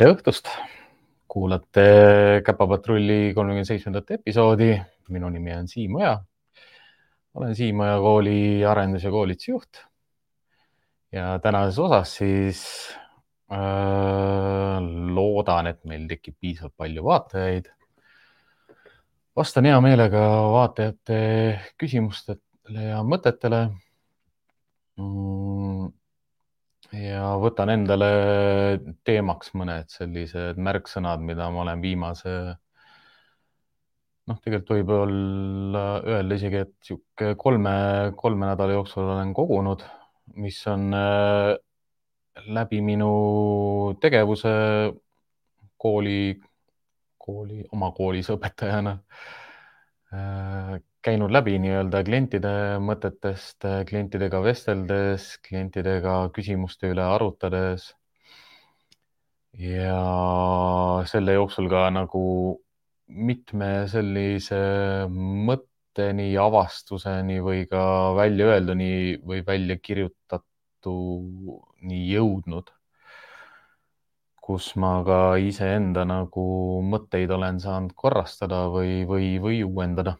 tere õhtust, kuulate Käpapatrulli kolmekümne seitsmendat episoodi. minu nimi on Siim Oja. olen Siim Oja kooli arendus- ja koolitusjuht. ja tänases osas siis äh, loodan, et meil tekib piisavalt palju vaatajaid. vastan hea meelega vaatajate küsimustele ja mõtetele mm ja võtan endale teemaks mõned sellised märksõnad, mida ma olen viimase, noh, tegelikult võib olla öelda isegi, et niisugune kolme, kolme nädala jooksul olen kogunud, mis on äh, läbi minu tegevuse kooli, kooli, oma koolis õpetajana äh, käinud läbi nii-öelda klientide mõtetest, klientidega vesteldes, klientidega küsimuste üle arutades. ja selle jooksul ka nagu mitme sellise mõtteni, avastuseni või ka väljaöelduni või välja kirjutatuni jõudnud kus ma ka iseenda nagu mõtteid olen saanud korrastada või, või, või uuendada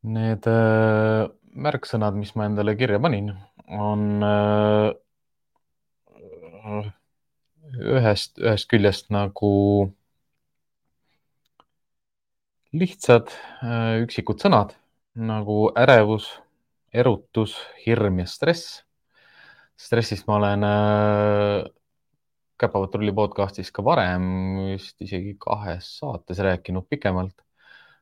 Need äh, märksõnad, mis ma endale kirja panin, on äh, ühest, ühest küljest nagu lihtsad äh, üksikud sõnad nagu ärevus, erutus, hirm ja stress. stressist ma olen Käpapatrulli podcastis ka varem vist isegi kahes saates rääkinud pikemalt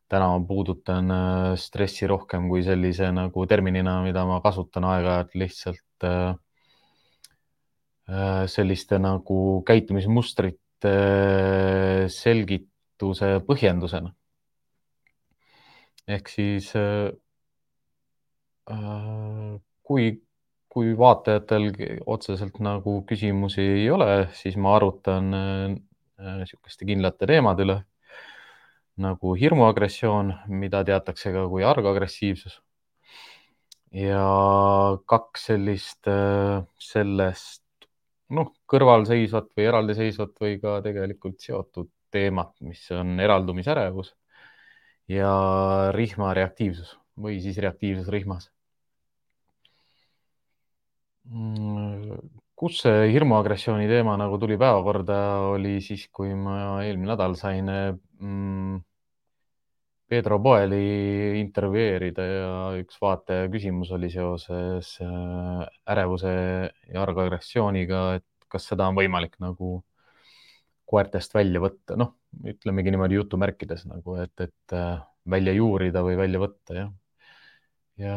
täna ma puudutan äh, stressi rohkem kui sellise nagu terminina, mida ma kasutan aeg-ajalt lihtsalt äh, äh, selliste nagu käitumismustrite selgituse põhjendusena. ehk siis kui, kui vaatajatel otseselt nagu küsimusi ei ole, siis ma arutan niisuguste kindlate teemade üle nagu hirmuagressioon, mida teatakse ka kui argagressiivsus. ja kaks sellist äh, sellest noh, kõrvalseisvat või eraldiseisvat või ka tegelikult seotud teemat, mis on eraldumisärevus ja rihma reaktiivsus või siis reaktiivsus rihmas. Mm, kus see hirmuagressiooni teema nagu tuli päevakorda, oli siis, kui ma eelmine nädal sain mm, Pedro Boeli intervjueerida ja üks vaataja küsimus oli seoses äh, ärevuse ja argagressiooniga, et kas seda on võimalik nagu koertest välja võtta, noh, ütlemegi niimoodi jutumärkides nagu, et, et äh, välja juurida või välja võtta, jah. ja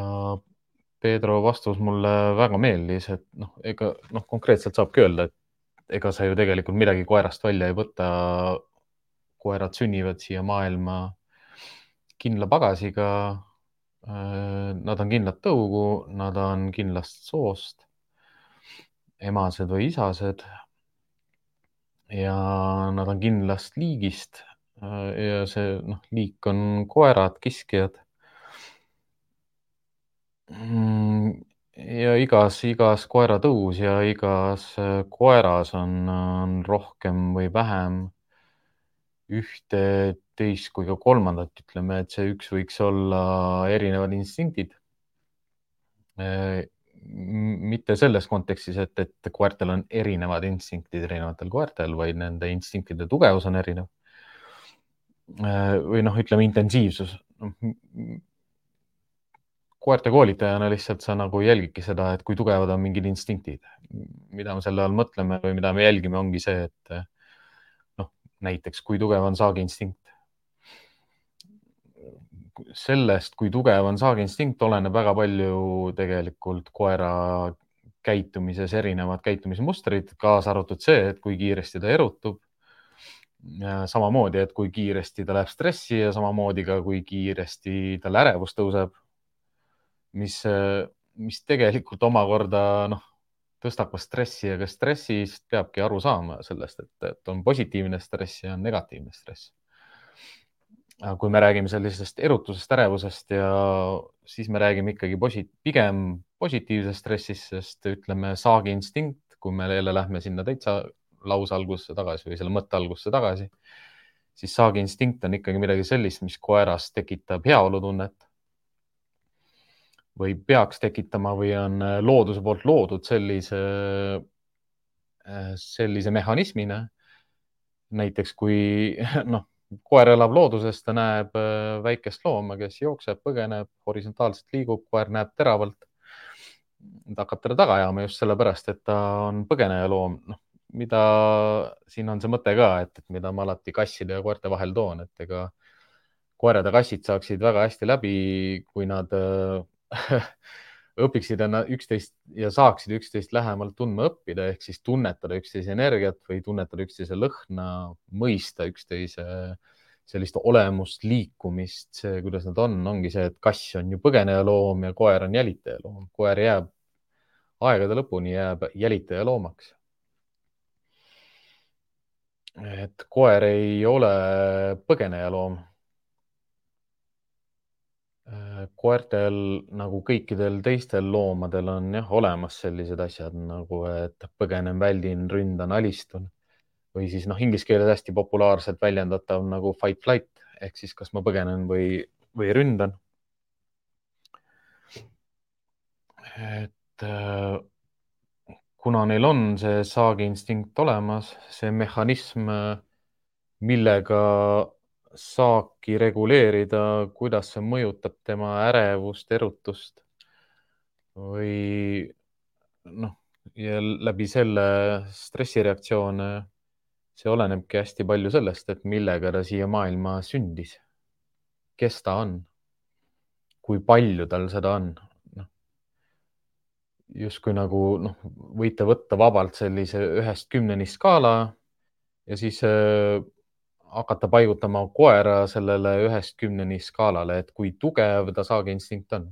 Pedro vastus mulle väga meeldis, et noh, ega noh, konkreetselt saabki öelda, et ega sa ju tegelikult midagi koerast välja ei võta. koerad sünnivad siia maailma kindla pagasiga. Äh, nad on kindlat tõugu, nad on kindlast soost, emased või isased. ja nad on kindlast liigist. Äh, ja see noh, liik on koerad, kiskjad. Mm, ja igas, igas koera tõus ja igas äh, koeras on, on rohkem või vähem ühte, teist kui ka kolmandat, ütleme, et see üks võiks olla erinevad instinktid. Mitte selles kontekstis, et, et koertel on erinevad instinktid erinevatel koertel, vaid nende instinktide tugevus on erinev. Või noh, ütleme intensiivsus. koerte koolitajana lihtsalt sa nagu jälgidki seda, et kui tugevad on mingid instinktid. mida me selle all mõtleme või mida me jälgime, ongi see, et näiteks kui tugev on saagiinstinkt. Sellest, kui tugev on saagiinstinkt, oleneb väga palju tegelikult koera käitumises erinevad käitumismustrid, kaasa arvatud see, et kui kiiresti ta erutub. samamoodi, et kui kiiresti ta läheb stressi ja samamoodi ka, kui kiiresti tal ärevus tõuseb. mis, mis tegelikult omakorda noh tõstab ka stressi ja ka stressist peabki aru saama sellest, et, on positiivne stress ja on negatiivne stress. Aga kui me räägime sellisest erutusest, ärevusest ja siis me räägime ikkagi posi-, pigem positiivsest stressist, sest ütleme, saagi instinkt kui me jälle lähme sinna täitsa lause algusesse tagasi või selle mõtte algusesse tagasi, siis saagiinstinkt on ikkagi midagi sellist, mis koeras tekitab heaolutunnet või peaks tekitama või on looduse poolt loodud sellise, sellise mehhanismina. näiteks kui noh, koer elab looduses, ta näeb väikest looma, kes jookseb, põgeneb, horisontaalselt liigub, koer näeb teravalt. ta hakkab teda taga ajama just sellepärast, et ta on põgeneja loom, noh mida siin on see mõte ka, et, et mida ma alati kasside ja koerte vahel toon, et ega koerad ja kassid saaksid väga hästi läbi, kui nad äh, õpiksid üksteist ja saaksid üksteist lähemalt tundma õppida, ehk siis tunnetada üksteise energiat või tunnetada üksteise lõhna, mõista üksteise sellist olemust, liikumist, kuidas nad on, ongi see, et kass on ju põgeneja loom ja koer on jälitaja loom. koer jääb aegade lõpuni jääb jälitaja loomaks et koer ei ole põgenejaloom. Äh, koertel nagu kõikidel teistel loomadel on jah olemas sellised asjad nagu, et põgenen, väldin, ründan, alistun või siis noh, inglise keeles hästi populaarselt väljendatav nagu fight flight ehk siis kas ma põgenen või, või ründan. et äh, kuna neil on see saagiinstinkt olemas, see mehhanism, millega saaki reguleerida, kuidas see mõjutab tema ärevust, erutust või noh, ja läbi selle stressireaktsioone, see olenebki hästi palju sellest, et millega ta siia maailma sündis, kes ta on, kui palju tal seda on? Justkui nagu noh, võite võtta vabalt sellise ühest kümneni skaala ja siis äh, hakata paigutama koera sellele ühest kümneni skaalale, et kui tugev ta saagiinstinkt on.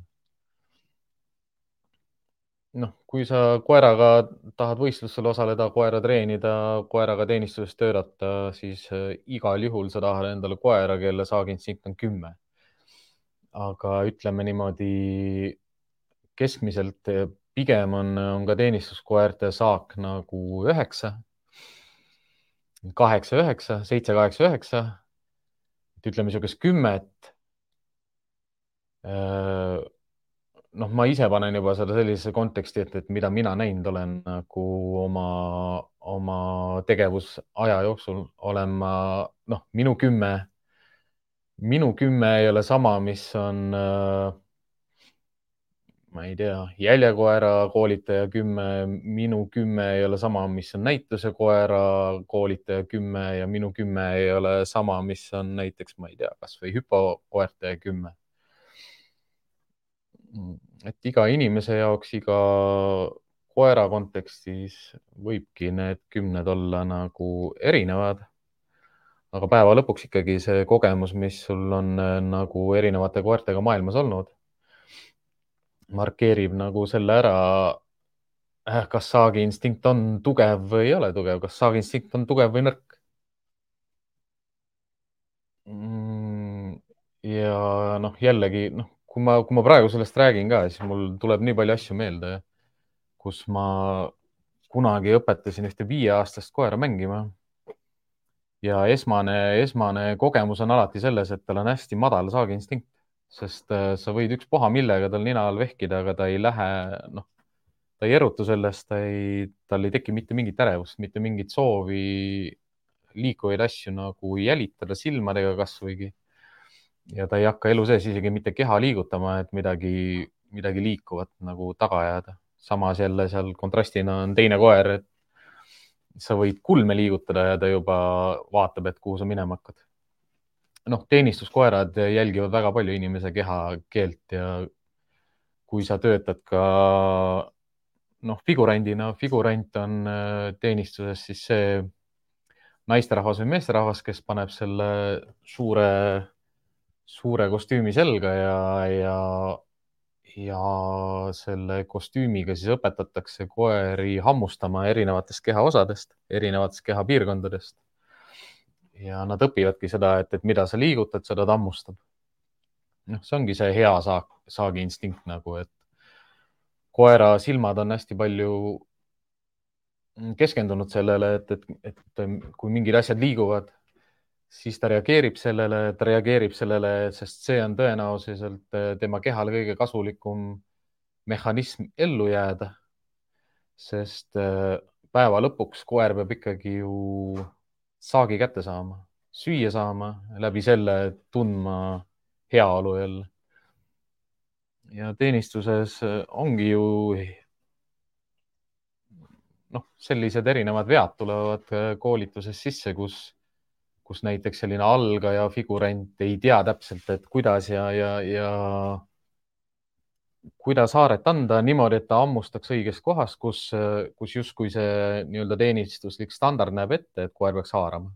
noh, kui sa koeraga tahad võistlustel osaleda, koera treenida, koeraga teenistuses töötada, siis äh, igal juhul sa tahad endale koera, kelle saagiinstinkt on kümme. aga ütleme niimoodi keskmiselt pigem on, on ka teenistuskoerte saak nagu üheksa, kaheksa, üheksa, seitse, kaheksa, üheksa. et ütleme niisugust kümmet. Noh, ma ise panen juba seda sellisesse konteksti, et, et mida mina näinud olen nagu oma, oma tegevusaja jooksul olen ma, noh, minu kümme, minu kümme ei ole sama, mis on äh, ma ei tea, jäljekoera koolitaja kümme, minu kümme ei ole sama, mis on näitusekoera koolitaja kümme ja minu kümme ei ole sama, mis on näiteks, ma ei tea, kasvõi hüpokoerte kümme. et iga inimese jaoks, iga koera kontekstis võibki need kümned olla nagu erinevad. aga päeva lõpuks ikkagi see kogemus, mis sul on nagu erinevate koertega maailmas olnud markeerib nagu selle ära, äh, kas saagiinstinkt on tugev või ei ole tugev, kas saagiinstinkt on tugev või nõrk mm,. ja noh, jällegi noh, kui ma, kui ma praegu sellest räägin ka, siis mul tuleb nii palju asju meelde, kus ma kunagi õpetasin ühte viieaastast koera mängima. ja esmane, esmane kogemus on alati selles, et tal on hästi madal saagiinstinkt sest äh, sa võid ükspuha millega tal nina all vehkida, aga ta ei lähe, noh, ta ei erutu sellest, ta ei, tal ei teki mitte mingit ärevust, mitte mingit soovi liikuvaid asju nagu jälitada silmadega kasvõigi. ja ta ei hakka elu sees isegi mitte keha liigutama, et midagi, midagi liikuvat nagu taga ajada. samas jälle seal kontrastina on teine koer, et sa võid kulme liigutada ja ta juba vaatab, et kuhu sa minema hakkad noh, teenistuskoerad jälgivad väga palju inimese kehakeelt ja kui sa töötad ka noh, figurandina, figurant on äh, teenistuses siis see naisterahvas või meesterahvas, kes paneb selle suure, suure kostüümi selga ja, ja, ja selle kostüümiga siis õpetatakse koeri hammustama erinevatest kehaosadest, erinevatest kehapiirkondadest ja nad õpivadki seda, et, et mida sa liigutad, seda ta hammustab. noh, see ongi see hea saak, saagi instinkt nagu, et koera silmad on hästi palju keskendunud sellele, et, et, et kui mingid asjad liiguvad, siis ta reageerib sellele, ta reageerib sellele, sest see on tõenäoliselt tema kehale kõige kasulikum mehhanism ellu jääda. sest päeva lõpuks koer peab ikkagi ju saagi kätte saama, süüa saama, läbi selle tundma heaolu jälle. ja teenistuses ongi ju noh, sellised erinevad vead tulevad koolituses sisse, kus, kus näiteks selline algaja figurant ei tea täpselt, et kuidas ja, ja, ja kuidas haaret anda niimoodi, et ta hammustaks õiges kohas, kus, kus justkui see nii-öelda teenistuslik standard näeb ette, et koer peaks haarama.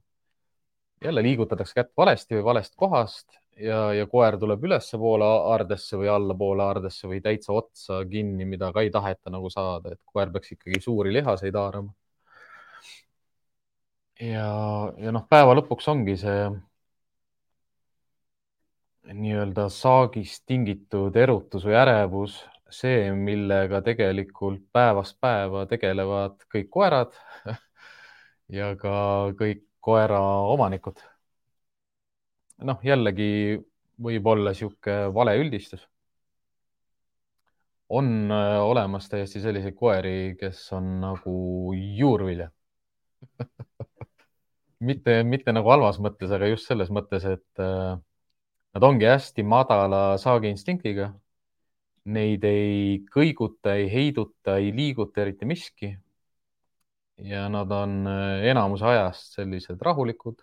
jälle liigutatakse kätt valesti või valest kohast ja, ja koer tuleb ülespoole aardesse või allapoole aardesse või täitsa otsa kinni, mida ka ei taheta nagu saada, et koer peaks ikkagi suuri lihaseid haarama. ja, ja noh, päeva lõpuks ongi see nii-öelda saagist tingitud erutus või ärevus see, millega tegelikult päevast päeva tegelevad kõik koerad ja ka kõik koera omanikud. noh, jällegi võib olla niisugune valeüldistus. on äh, olemas täiesti selliseid koeri, kes on nagu juurvilja mitte, mitte nagu halvas mõttes, aga just selles mõttes, et äh, Nad ongi hästi madala saagiinstinktiga. Neid ei kõiguta, ei heiduta, ei liiguta eriti miski. ja nad on äh, enamuse ajast sellised rahulikud,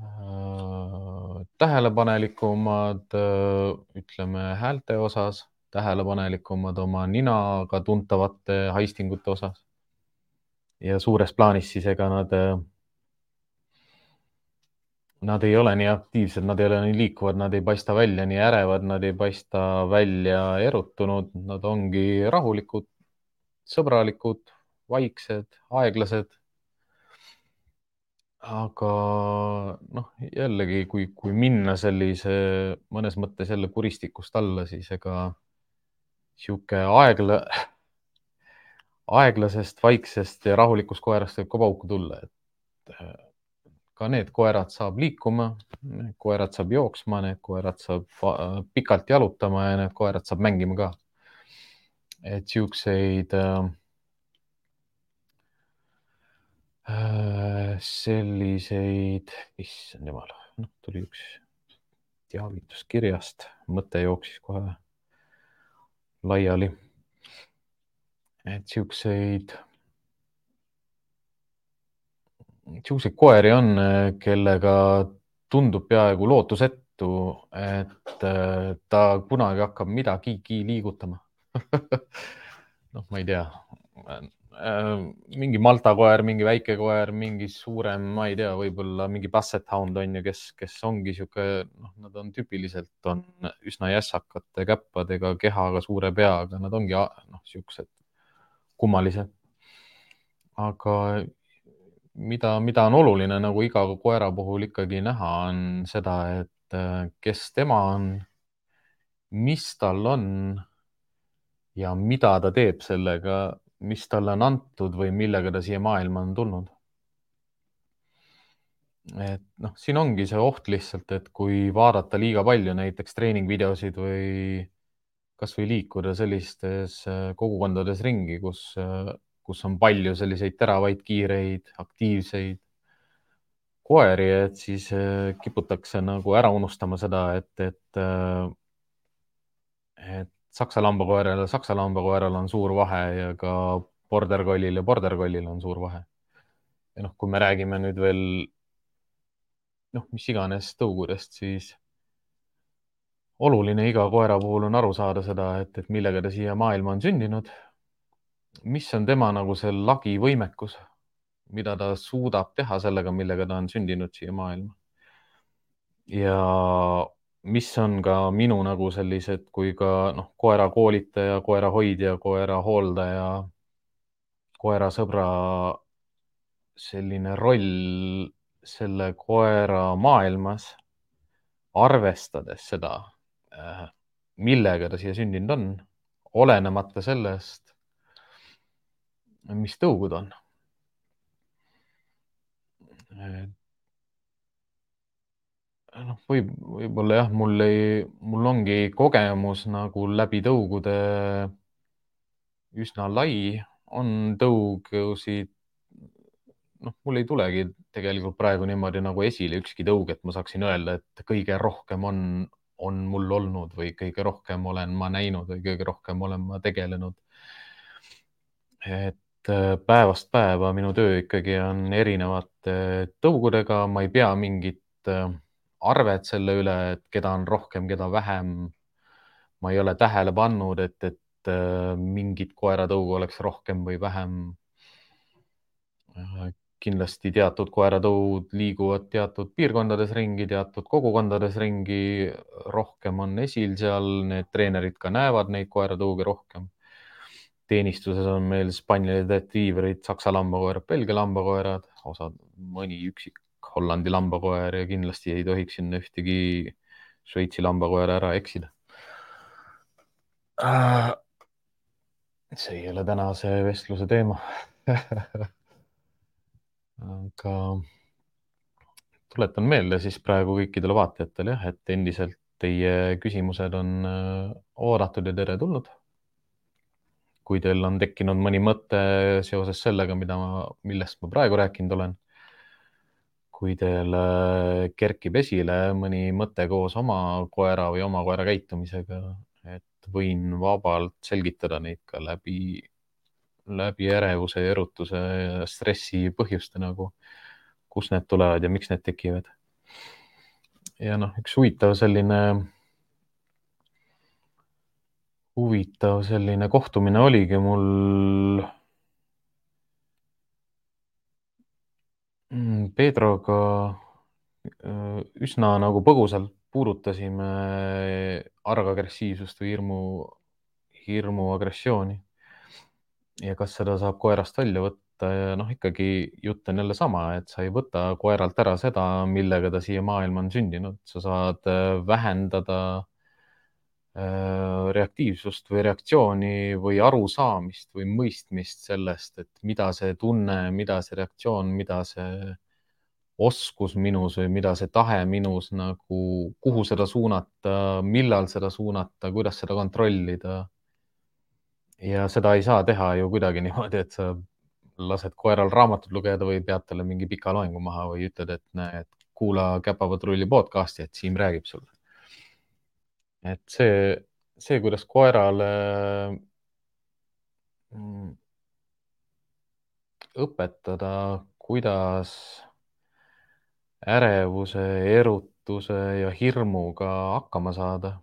äh, tähelepanelikumad, äh, ütleme häälte osas, tähelepanelikumad oma ninaga tuntavate haistingute osas. ja suures plaanis siis ega nad nad ei ole nii aktiivsed, nad ei ole nii liikuvad, nad ei paista välja nii ärevad, nad ei paista välja erutunud, nad ongi rahulikud, sõbralikud, vaiksed, aeglased. aga noh, jällegi, kui, kui minna sellise mõnes mõttes jälle kuristikust alla, siis ega sihuke aegla, aeglasest, vaiksest ja rahulikust koerast võib ka pauku tulla, et ka need koerad saab liikuma, koerad saab jooksma, need koerad saab pikalt jalutama ja need koerad saab mängima ka. et siukseid äh, selliseid, issand jumal, noh, tuli üks teavitus kirjast, mõte jooksis kohe laiali. et siukseid niisuguseid koeri on, kellega tundub peaaegu lootusetu, et äh, ta kunagi hakkab midagigi liigutama noh, ma ei tea, äh, mingi Malta koer, mingi väike koer, mingi suurem, ma ei tea, võib-olla mingi basset hound on ju, kes, kes ongi sihuke, noh, nad on tüüpiliselt on üsna jässakate käppadega, kehaga, suure peaga, nad ongi noh, siuksed kummalised. aga mida, mida on oluline nagu iga koera puhul ikkagi näha, on seda, et äh, kes tema on, mis tal on ja mida ta teeb sellega, mis talle on antud või millega ta siia maailma on tulnud. et noh, siin ongi see oht lihtsalt, et kui vaadata liiga palju näiteks treeningvideosid või kasvõi liikuda sellistes äh, kogukondades ringi, kus äh, kus on palju selliseid teravaid, kiireid, aktiivseid koeri, et siis äh, kiputakse nagu ära unustama seda, et, et, äh, et saksa lambakoeral ja saksa lambakoeral on suur vahe ja ka border collil ja border collil on suur vahe. ja noh, kui me räägime nüüd veel noh, mis iganes tõugudest, siis oluline iga koera puhul on aru saada seda, et, et millega ta siia maailma on sündinud mis on tema nagu see lagi võimekus, mida ta suudab teha sellega, millega ta on sündinud siia maailma. ja mis on ka minu nagu sellised, kui ka noh, koera koolitaja, koera hoidja, koera hooldaja, koera sõbra selline roll selle koera maailmas, arvestades seda, äh, millega ta siia sündinud on, olenemata sellest, mis tõugud on? noh, võib, võib-olla jah, mul ei, mul ongi kogemus nagu läbi tõugude üsna lai, on tõugusid. noh, mul ei tulegi tegelikult praegu niimoodi nagu esile ükski tõug, et ma saaksin öelda, et kõige rohkem on, on mul olnud või kõige rohkem olen ma näinud või kõige rohkem olen ma tegelenud. et äh, päevast päeva minu töö ikkagi on erinevate tõugudega, ma ei pea mingit äh, arvet selle üle, et keda on rohkem, keda vähem. ma ei ole tähele pannud, et, et äh, mingit koeratõugu oleks rohkem või vähem. Äh, kindlasti teatud koeratõud liiguvad teatud piirkondades ringi, teatud kogukondades ringi. rohkem on esil seal, need treenerid ka näevad neid koeratõuge rohkem. Teenistuses on meil spanielid, retriiverid, saksa lambakoerad, Belgia lambakoerad, osad, mõni üksik Hollandi lambakoer ja kindlasti ei tohiks sinna ühtegi Šveitsi lambakoera ära eksida. see ei ole tänase vestluse teema aga tuletan meelde siis praegu kõikidele vaatajatele jah, et endiselt teie küsimused on äh, oodatud ja teretulnud. Kui teil on tekkinud mõni mõte seoses sellega, mida ma, millest ma praegu rääkinud olen kui teil äh, kerkib esile mõni mõte koos oma koera või oma koera käitumisega, et võin vabalt selgitada neid ka läbi, läbi ärevuse, erutuse ja stressi põhjuste nagu, kust need tulevad ja miks need tekivad. ja noh, üks huvitav selline, huvitav selline kohtumine oligi mul Mm, Pedroga äh, üsna nagu põgusalt puudutasime argagressiivsust või hirmu, hirmu agressiooni. ja kas seda saab koerast välja võtta ja noh, ikkagi jutt on jälle sama, et sa ei võta koeralt ära seda, millega ta siia maailma on sündinud, sa saad äh, vähendada äh, reaktiivsust või reaktsiooni või arusaamist või mõistmist sellest, et mida see tunne, mida see reaktsioon, mida see oskus minus või mida see tahe minus nagu, kuhu seda suunata, millal seda suunata, kuidas seda kontrollida. ja seda ei saa teha ju kuidagi niimoodi, et sa lased koeral raamatut lugeda või pead talle mingi pika loengu maha või ütled, et näe, et kuula Käpapatrulli podcast'i, et Siim räägib sulle. Et see, see, kuidas koerale mm, õpetada, kuidas ärevuse, erutuse ja hirmuga hakkama saada.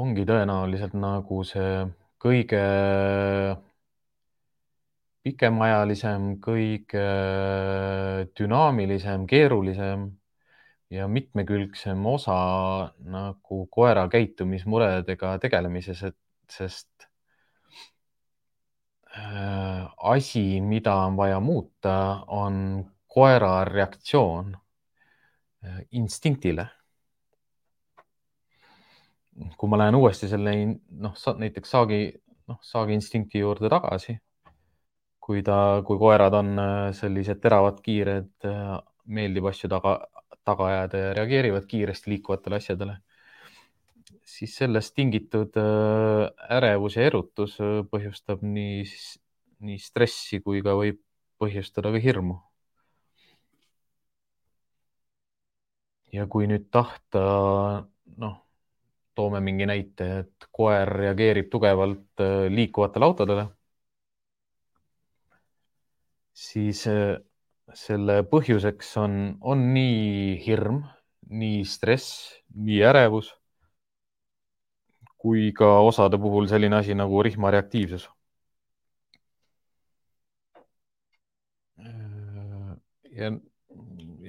ongi tõenäoliselt nagu see kõige pikemaajalisem, kõige dünaamilisem, keerulisem ja mitmekülgsem osa nagu koera käitumismuredega tegelemises, et sest äh, asi, mida on vaja muuta, on koera reaktsioon äh, instinktile. kui ma lähen uuesti selle noh, näiteks saagi, noh, saagi instinkti juurde tagasi, kui ta, kui koerad on äh, sellised teravad, kiired, äh, meeldib asju taga, taga ajada ja reageerivad kiiresti liikuvatele asjadele, siis sellest tingitud ärevus ja erutus põhjustab nii, nii stressi kui ka võib põhjustada ka hirmu. Ja kui nüüd tahta, noh, toome mingi näite, et koer reageerib tugevalt äh, liikuvatele autodele, siis äh, selle põhjuseks on, on nii hirm, nii stress, nii ärevus kui ka osade puhul selline asi nagu rihmareaktiivsus. Äh, ja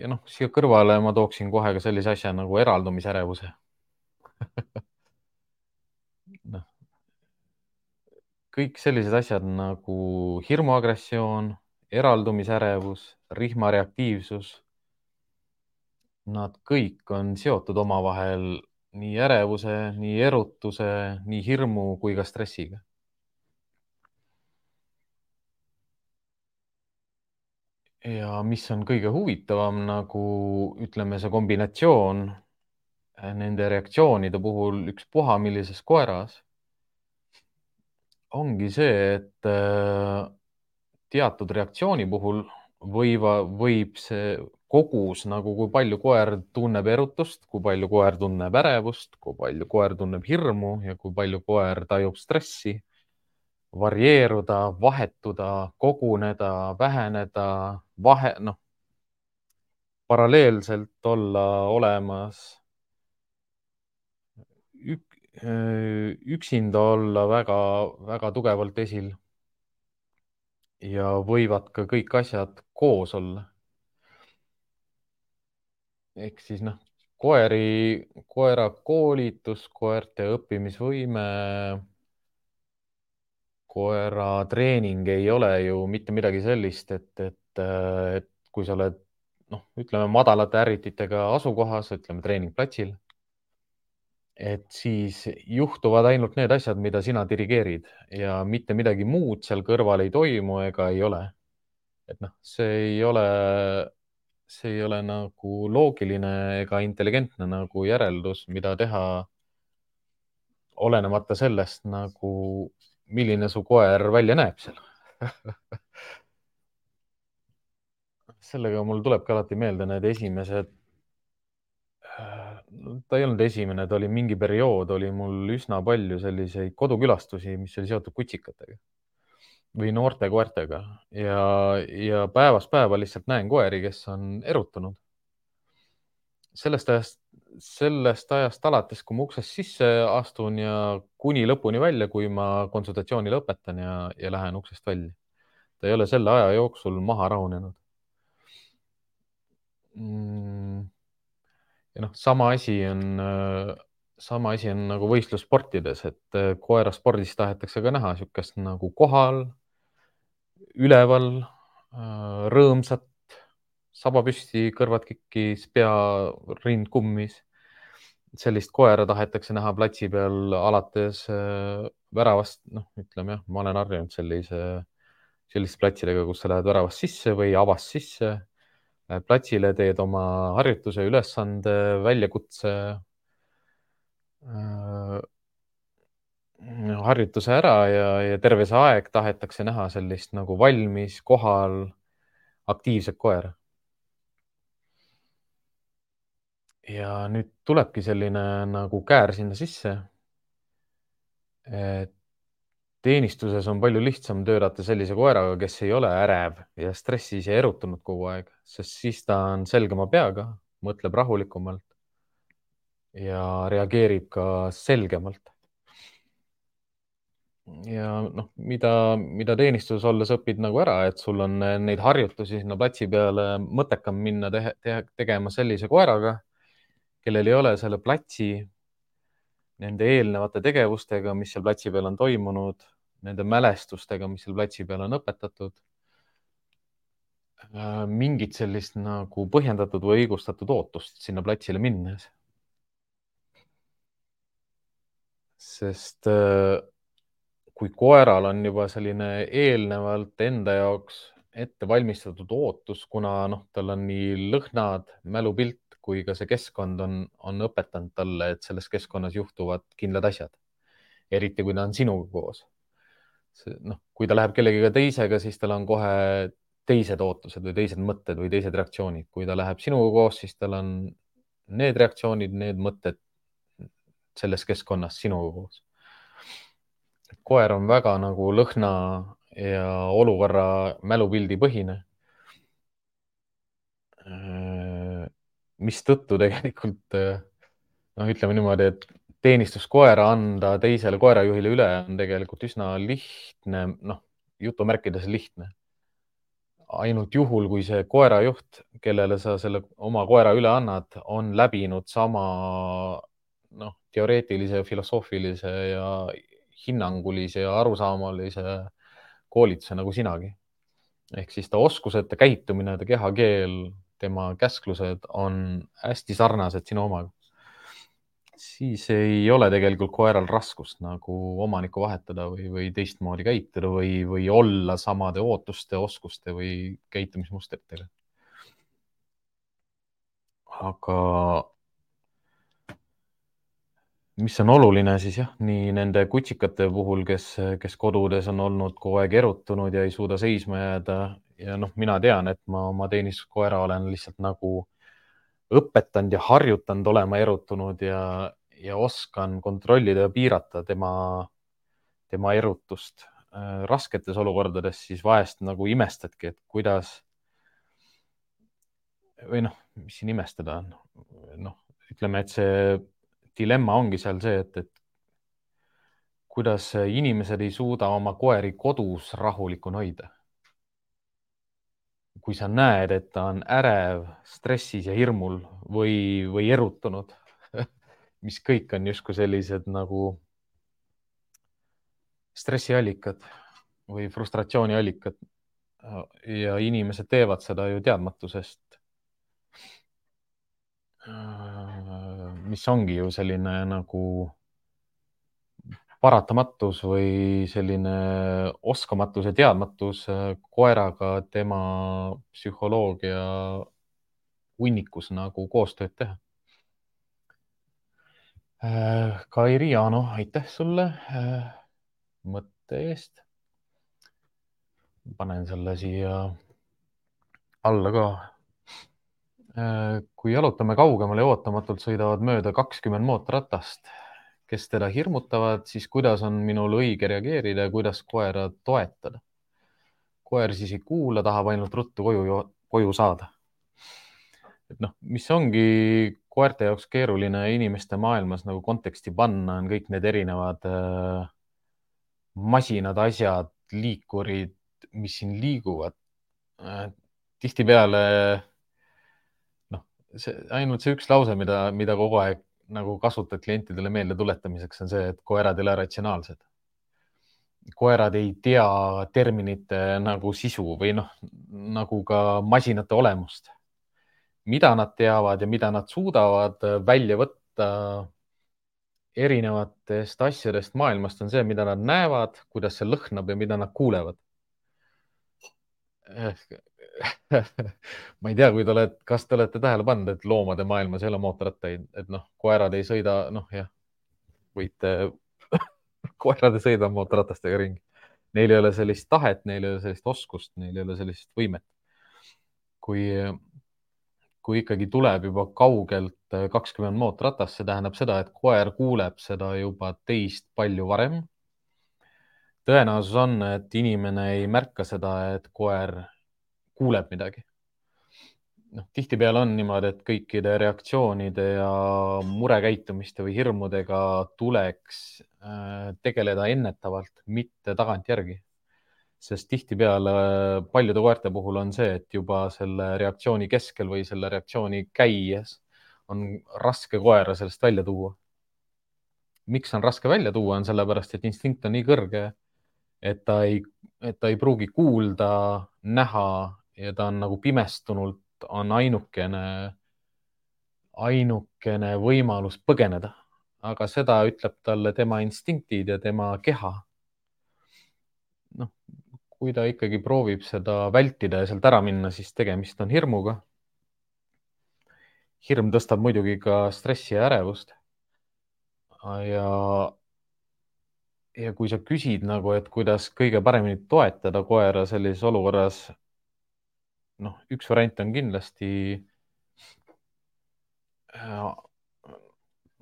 ja noh, siia kõrvale ma tooksin kohe ka sellise asja nagu eraldumisärevuse noh, kõik sellised asjad nagu hirmuagressioon, eraldumisärevus, rihmareaktiivsus. Nad kõik on seotud omavahel nii ärevuse, nii erutuse, nii hirmu kui ka stressiga. ja mis on kõige huvitavam, nagu ütleme, see kombinatsioon eh, nende reaktsioonide puhul ükspuha millises koeras ongi see, et eh, teatud reaktsiooni puhul võiva, võib see kogus nagu, kui palju koer tunneb erutust, kui palju koer tunneb ärevust, kui palju koer tunneb hirmu ja kui palju koer tajub stressi, varieeruda, vahetuda, koguneda, väheneda, vahe, noh, paralleelselt olla olemas ük, üksinda olla väga-väga tugevalt esil. Ja võivad ka kõik asjad koos olla. ehk siis noh, koeri, koera koolitus, koerte õppimisvõime, koera treening ei ole ju mitte midagi sellist, et, et, et kui sa oled noh, ütleme madalate ärrititega asukohas, ütleme treeningplatsil et siis juhtuvad ainult need asjad, mida sina dirigeerid ja mitte midagi muud seal kõrval ei toimu ega ei ole. et noh, see ei ole, see ei ole nagu loogiline ega intelligentne nagu järeldus, mida teha olenemata sellest nagu, milline su koer välja näeb seal sellega mul tulebki alati meelde need esimesed ta ei olnud esimene, ta oli mingi periood, oli mul üsna palju selliseid kodukülastusi, mis oli seotud kutsikatega või noorte koertega ja, ja päevast päeva lihtsalt näen koeri, kes on erutunud. sellest ajast, sellest ajast alates, kui ma uksest sisse astun ja kuni lõpuni välja, kui ma konsultatsiooni lõpetan ja, ja lähen uksest välja. ta ei ole selle aja jooksul maha rahunenud mm ja noh, sama asi on, sama asi on nagu võistlussportides, et äh, koeraspordis tahetakse ka näha niisugust nagu kohal, üleval, äh, rõõmsat, saba püsti, kõrvad kikkis, pea, rind kummis. sellist koera tahetakse näha platsi peal alates äh, väravast, noh, ütleme jah, ma olen harjunud sellise, selliste platsidega, kus sa lähed väravast sisse või avast sisse platsile, teed oma harjutuse, ülesande, väljakutse, äh, harjutuse ära ja, ja terve see aeg tahetakse näha sellist nagu valmis, kohal, aktiivset koera. ja nüüd tulebki selline nagu käär sinna sisse. et teenistuses on palju lihtsam töötada sellise koeraga, kes ei ole ärev ja stressis ja erutunud kogu aeg, sest siis ta on selgema peaga, mõtleb rahulikumalt ja reageerib ka selgemalt. ja noh, mida, mida teenistuses olles õpid nagu ära, et sul on neid harjutusi sinna platsi peale mõttekam minna tehe, tehe, tegema sellise koeraga, kellel ei ole selle platsi nende eelnevate tegevustega, mis seal platsi peal on toimunud, nende mälestustega, mis seal platsi peal on õpetatud. Äh, mingit sellist nagu põhjendatud või õigustatud ootust sinna platsile minnes. sest äh, kui koeral on juba selline eelnevalt enda jaoks ette valmistatud ootus, kuna noh, tal on nii lõhnad, mälupilt kui ka see keskkond on, on õpetanud talle, et selles keskkonnas juhtuvad kindlad asjad. eriti kui ta on sinuga koos. noh, kui ta läheb kellegagi teisega, siis tal on kohe teised ootused või teised mõtted või teised reaktsioonid. kui ta läheb sinuga koos, siis tal on need reaktsioonid, need mõtted selles keskkonnas sinuga koos. koer on väga nagu lõhna ja olukorra mälupildi põhine mistõttu tegelikult noh, ütleme niimoodi, et teenistuskoera anda teisele koerajuhile üle on tegelikult üsna lihtne, noh, jutumärkides lihtne. ainult juhul, kui see koerajuht, kellele sa selle oma koera üle annad, on läbinud sama noh, teoreetilise, filosoofilise ja hinnangulise ja arusaamalise koolituse nagu sinagi. ehk siis ta oskused, ta käitumine, ta kehakeel tema käsklused on hästi sarnased sinu omaga. siis ei ole tegelikult koeral raskust nagu omanikku vahetada või, või teistmoodi käituda või, või olla samade ootuste, oskuste või käitumismustritega. aga mis on oluline siis jah, nii nende kutsikate puhul, kes, kes kodudes on olnud kogu aeg erutunud ja ei suuda seisma jääda ja noh, mina tean, et ma oma teenistuskoera olen lihtsalt nagu õpetanud ja harjutanud olema erutunud ja, ja oskan kontrollida ja piirata tema, tema erutust. rasketes olukordades siis vahest nagu imestadki, et kuidas või noh, mis siin imestada on. noh, ütleme, et see dilemma ongi seal see, et, et kuidas inimesed ei suuda oma koeri kodus rahulikuna hoida kui sa näed, et ta on ärev, stressis ja hirmul või, või erutunud mis kõik on justkui sellised nagu stressiallikad või frustratsiooniallikad. ja inimesed teevad seda ju teadmatusest. mis ongi ju selline nagu paratamatus või selline oskamatus ja teadmatus äh, koeraga tema psühholoogia hunnikus nagu koostööd teha. Äh, Kairi Jaano, aitäh sulle äh, mõtte eest. panen selle siia alla ka. kui jalutame kaugemale ja ootamatult sõidavad mööda kakskümmend mootorratast kes teda hirmutavad, siis kuidas on minul õige reageerida ja kuidas koera toetada. koer siis ei kuula, tahab ainult ruttu koju, koju saada. et noh, mis ongi koerte jaoks keeruline inimeste maailmas nagu konteksti panna, on kõik need erinevad äh, masinad, asjad, liikurid, mis siin liiguvad äh,. tihtipeale noh, see ainult see üks lause, mida, mida kogu aeg nagu kasutad klientidele meeldetuletamiseks, on see, et koerad ei ole ratsionaalsed. koerad ei tea terminite nagu sisu või noh, nagu ka masinate olemust. mida nad teavad ja mida nad suudavad välja võtta erinevatest asjadest maailmast, on see, mida nad näevad, kuidas see lõhnab ja mida nad kuulevad ma ei tea, kui te olete, kas te olete tähele pannud, et loomade maailmas ei ole mootorrattaid, et noh, koerad ei sõida, noh jah, võite koerad ei sõida mootorratastega ringi. Neil ei ole sellist tahet, neil ei ole sellist oskust, neil ei ole sellist võimet. kui, kui ikkagi tuleb juba kaugelt kakskümmend mootorratast, see tähendab seda, et koer kuuleb seda juba teist palju varem. tõenäosus on, et inimene ei märka seda, et koer kuuleb midagi. noh, tihtipeale on niimoodi, et kõikide reaktsioonide ja murekäitumiste või hirmudega tuleks äh, tegeleda ennetavalt, mitte tagantjärgi. sest tihtipeale paljude koerte puhul on see, et juba selle reaktsiooni keskel või selle reaktsiooni käies on raske koera sellest välja tuua. miks on raske välja tuua, on sellepärast, et instinkt on nii kõrge, et ta ei, et ta ei pruugi kuulda, näha ja ta on nagu pimestunult, on ainukene, ainukene võimalus põgeneda. aga seda ütleb talle tema instinktid ja tema keha. noh, kui ta ikkagi proovib seda vältida ja sealt ära minna, siis tegemist on hirmuga. hirm tõstab muidugi ka stressi ja ärevust. ja ja kui sa küsid nagu, et kuidas kõige paremini toetada koera sellises olukorras, noh, üks variant on kindlasti äh,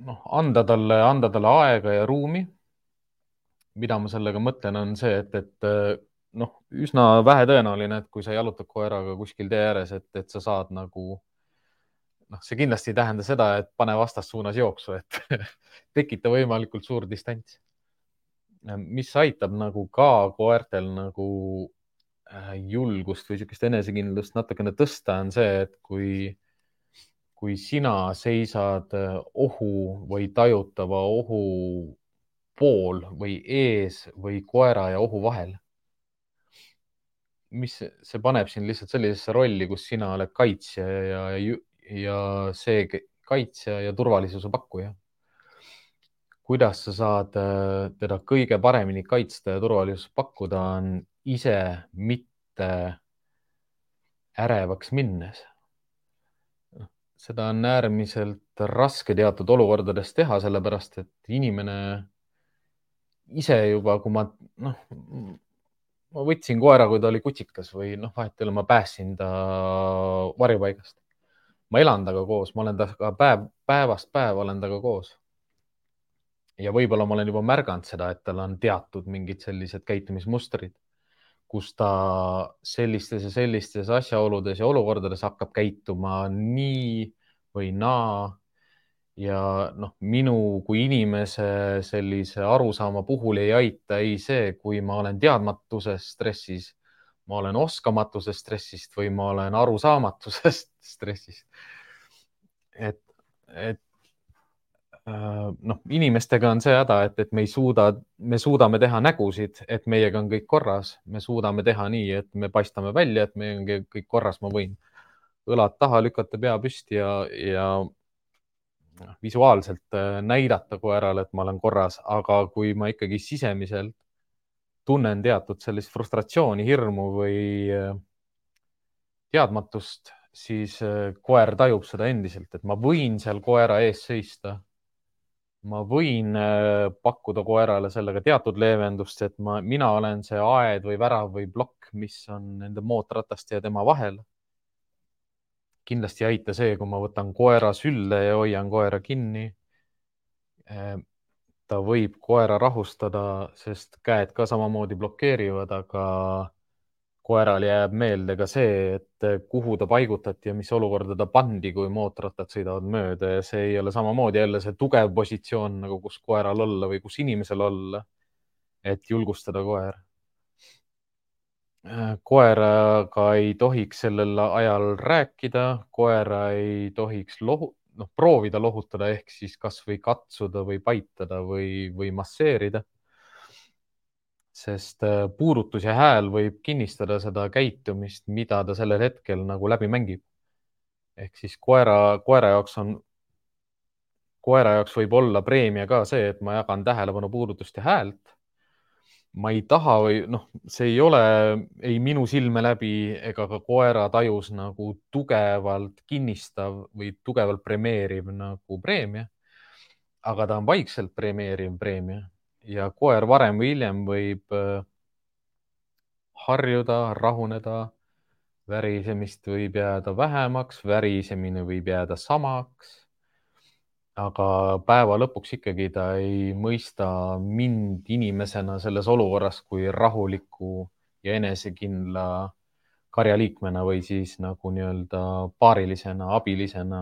noh, anda talle, anda talle aega ja ruumi. mida ma sellega mõtlen, on see, et, et äh, noh, üsna vähetõenäoline, et kui sa jalutad koeraga kuskil tee ääres, et, et sa saad nagu noh, see kindlasti ei tähenda seda, et pane vastassuunas jooksu, et tekita võimalikult suur distants. mis aitab nagu ka koertel nagu julgust või niisugust enesekindlust natukene tõsta, on see, et kui, kui sina seisad äh, ohu või tajutava ohu pool või ees või koera ja ohu vahel. mis, see paneb sind lihtsalt sellisesse rolli, kus sina oled kaitsja ja, ja, ja see kaitsja ja turvalisuse pakkuja. kuidas sa saad äh, teda kõige paremini kaitsta ja turvalisust pakkuda, on ise mitte ärevaks minnes. seda on äärmiselt raske teatud olukordades teha, sellepärast et inimene ise juba, kui ma noh, ma võtsin koera, kui ta oli kutsikas või noh, vahet ei ole, ma päästsin ta varjupaigast. ma elan temaga koos, ma olen temaga päev, päevast päeva olen temaga koos. ja võib-olla ma olen juba märganud seda, et tal on teatud mingid sellised käitumismustrid, kus ta sellistes ja sellistes asjaoludes ja olukordades hakkab käituma nii või naa ja noh, minu kui inimese sellise arusaama puhul ei aita ei see, kui ma olen teadmatuses stressis, ma olen oskamatusest stressist või ma olen arusaamatusest stressist. et, et noh, inimestega on see häda, et, et me ei suuda, me suudame teha nägusid, et meiega on kõik korras, me suudame teha nii, et me paistame välja, et meil on kõik korras, ma võin õlad taha lükata, pea püsti ja, ja noh, visuaalselt äh, näidata koerale, et ma olen korras, aga kui ma ikkagi sisemiselt tunnen teatud sellist frustratsiooni, hirmu või äh, teadmatust, siis äh, koer tajub seda endiselt, et ma võin seal koera ees seista. Ma võin pakkuda koerale sellega teatud leevendust, et ma, mina olen see aed või värav või plokk, mis on nende mootorrataste ja tema vahel kindlasti ei aita see, kui ma võtan koera sülle ja hoian koera kinni. Ehm, ta võib koera rahustada, sest käed ka samamoodi blokeerivad, aga koeral jääb meelde ka see, et kuhu ta paigutati ja mis olukorda ta pandi, kui mootorrattad sõidavad mööda ja see ei ole samamoodi jälle see tugev positsioon nagu, kus koeral olla või kus inimesel olla, et julgustada koer Äh, koeraga ei tohiks sellel ajal rääkida, koera ei tohiks lohu-, noh, proovida lohutada ehk siis kasvõi katsuda või paitada või, või masseerida. Sest äh, puudutus ja hääl võib kinnistada seda käitumist, mida ta sellel hetkel nagu läbi mängib. ehk siis koera, koera jaoks on, koera jaoks võib olla preemia ka see, et ma jagan tähelepanu, puudutust ja häält ma ei taha või noh, see ei ole ei minu silme läbi ega ka koera tajus nagu tugevalt kinnistav või tugevalt premeeriv nagu preemia. aga ta on vaikselt premeeriv preemia ja koer varem või hiljem võib äh, harjuda, rahuneda, värisemist võib jääda vähemaks, värisemine võib jääda samaks aga päeva lõpuks ikkagi ta ei mõista mind inimesena selles olukorras kui rahuliku ja enesekindla karjaliikmena või siis nagu nii-öelda paarilisena, abilisena,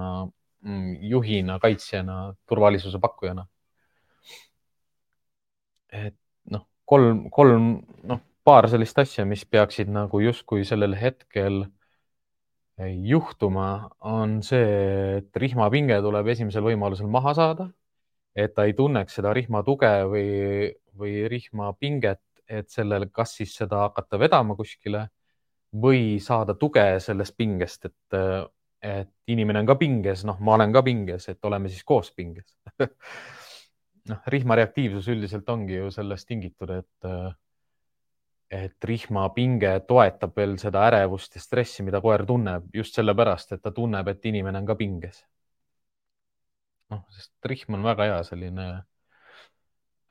mm, juhina, kaitsjana, turvalisuse pakkujana. Et noh, kolm, kolm, noh, paar sellist asja, mis peaksid nagu justkui sellel hetkel juhtuma, on see, et rihmapinge tuleb esimesel võimalusel maha saada. et ta ei tunneks seda rihma tuge või, või rihmapinget, et sellel, kas siis seda hakata vedama kuskile või saada tuge sellest pingest, et, et inimene on ka pinges, noh, ma olen ka pinges, et oleme siis koos pinges noh, rihma reaktiivsus üldiselt ongi ju sellest tingitud, et et rihmapinge toetab veel seda ärevust ja stressi, mida koer tunneb just sellepärast, et ta tunneb, et inimene on ka pinges. noh, sest rihm on väga hea selline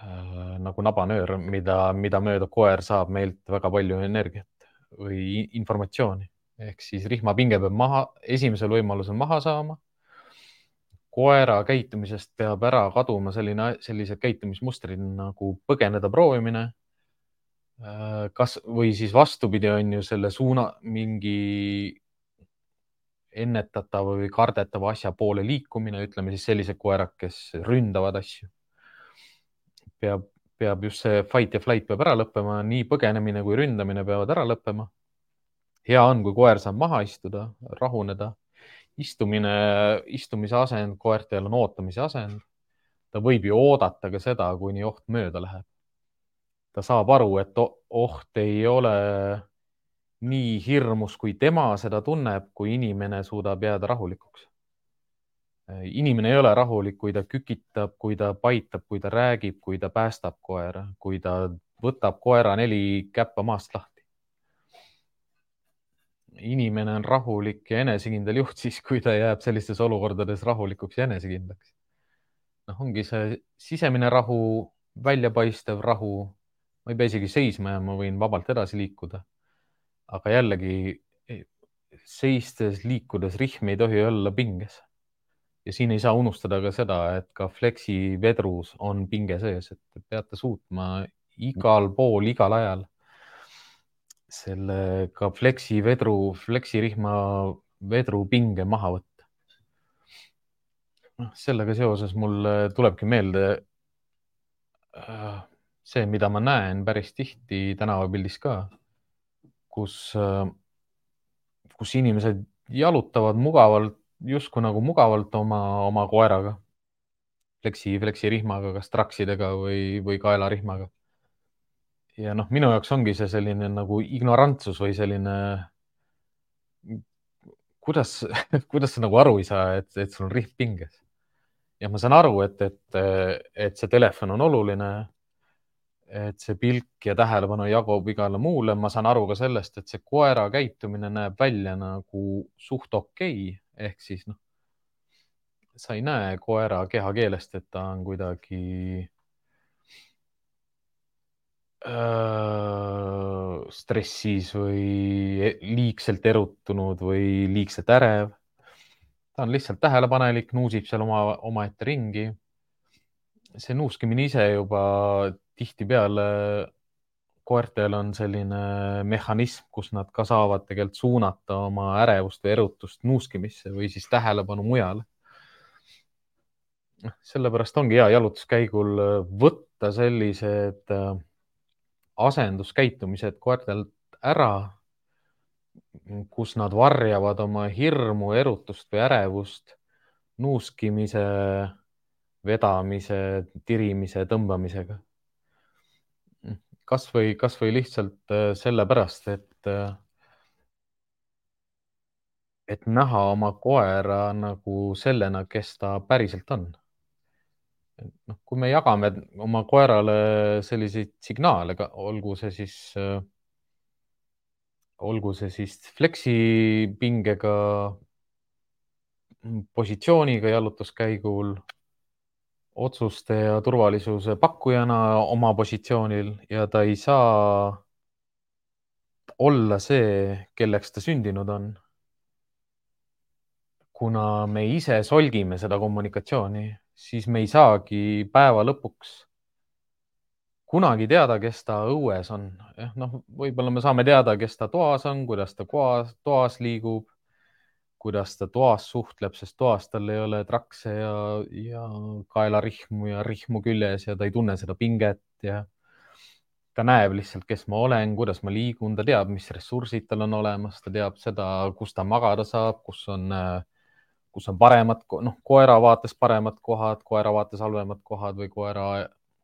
äh, nagu nabanöör, mida, mida mööda koer saab meilt väga palju energiat või informatsiooni. ehk siis rihmapinge peab maha, esimesel võimalusel maha saama. Koera käitumisest peab ära kaduma selline, sellised käitumismustrid nagu põgeneda proovimine Äh, kas või siis vastupidi, on ju selle suuna mingi ennetatava või kardetava asja poole liikumine, ütleme siis sellised koerad, kes ründavad asju. peab, peab just see fight ja flight peab ära lõppema, nii põgenemine kui ründamine peavad ära lõppema. hea on, kui koer saab maha istuda, rahuneda. Istumine, istumise asend koertel on ootamise asend. ta võib ju oodata ka seda, kuni oht mööda läheb ta saab aru, et oht ei ole nii hirmus, kui tema seda tunneb, kui inimene suudab jääda rahulikuks. inimene ei ole rahulik, kui ta kükitab, kui ta paitab, kui ta räägib, kui ta päästab koera, kui ta võtab koera neli käppa maast lahti. Inimene on rahulik ja enesekindel juht siis, kui ta jääb sellistes olukordades rahulikuks ja enesekindlaks. noh, ongi see sisemine rahu, väljapaistev rahu. ma ei pea isegi seisma jääma, võin vabalt edasi liikuda. aga jällegi seistes, liikudes, rihm ei tohi olla pinges ja siin ei saa unustada ka seda, et ka Flexi vedrus on pinge sees, et te peate suutma igal pool, igal ajal selle ka Flexi vedru, Flexi rihma vedru pinge maha võtta. noh, sellega seoses mul tulebki meelde äh, see, mida ma näen päris tihti tänavapildis ka, kus, äh, kus inimesed jalutavad mugavalt justkui nagu mugavalt oma, oma koeraga, fleksi, fleksirihmaga, kas traksidega või, või kaelarihmaga. Ja noh, minu jaoks ongi see selline nagu ignorantsus või selline, kuidas, kuidas sa nagu aru ei saa, et, et sul on rihm pinges. ja ma saan aru, et, et, et see telefon on oluline et see pilk ja tähelepanu jagub igale muule. ma saan aru ka sellest, et see koera käitumine näeb välja nagu suht okei okay ehk siis noh, sa ei näe koera kehakeelest, et ta on kuidagi stressis või e-, liigselt erutunud või liigselt ärev. ta on lihtsalt tähelepanelik, nuusib seal oma, omaette ringi. see nuuskimine ise juba tihtipeale koertel on selline mehhanism, kus nad ka saavad tegelikult suunata oma ärevust või erutust nuuskimisse või siis tähelepanu mujale. Noh, sellepärast ongi hea jalutuskäigul võtta sellised äh, asenduskäitumised koertelt ära, kus nad varjavad oma hirmu, erutust või ärevust nuuskimise, vedamise, tirimise, tõmbamisega kasvõi, kasvõi lihtsalt äh, sellepärast, et, äh, et näha oma koera nagu sellena, kes ta päriselt on. Noh, kui me jagame oma koerale selliseid signaale, olgu see siis, äh, olgu see siis fleksipingega, positsiooniga jalutuskäigul otsuste ja turvalisuse pakkujana oma positsioonil ja ta ei saa olla see, kelleks ta sündinud on. kuna me ise solgime seda kommunikatsiooni, siis me ei saagi päeva lõpuks kunagi teada, kes ta õues on. jah, noh, võib-olla me saame teada, kes ta toas on, kuidas ta koas, toas liigub kuidas ta toas suhtleb, sest toas tal ei ole trakse ja, ja kaelarihmu ja rihmu küljes ja ta ei tunne seda pinget ja ta näeb lihtsalt, kes ma olen, kuidas ma liigun, ta teab, mis ressursid tal on olemas, ta teab seda, kus ta magada saab, kus on, kus on paremad, noh, koera vaates paremad kohad, koera vaates halvemad kohad või koera,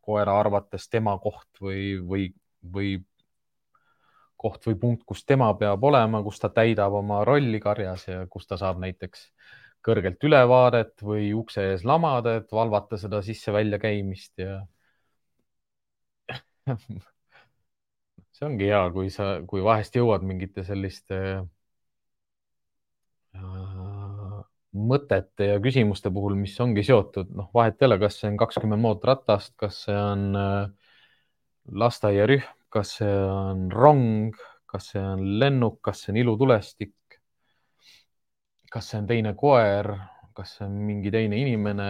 koera arvates tema koht või, või, või koht või punkt, kus tema peab olema, kus ta täidab oma rolli karjas ja kus ta saab näiteks kõrgelt ülevaadet või ukse ees lamada, et valvata seda sisse-välja käimist ja see ongi hea, kui sa, kui vahest jõuad mingite selliste äh, mõtete ja küsimuste puhul, mis ongi seotud, noh, vahet ei ole, kas see on kakskümmend mootorratast, kas see on äh, lasteaiarühm, kas see on rong, kas see on lennuk, kas see on ilutulestik, kas see on teine koer, kas see on mingi teine inimene,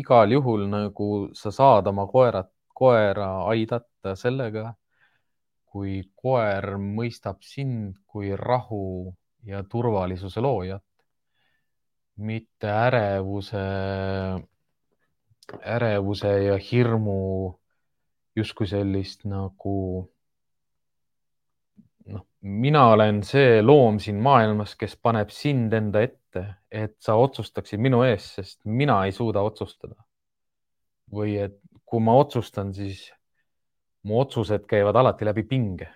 igal juhul nagu sa saad oma koerat, koera aidata sellega, kui koer mõistab sind kui rahu ja turvalisuse loojat, mitte ärevuse, ärevuse ja hirmu justkui sellist nagu noh, mina olen see loom siin maailmas, kes paneb sind enda ette, et sa otsustaksid minu eest, sest mina ei suuda otsustada. või et kui ma otsustan, siis mu otsused käivad alati läbi pinge,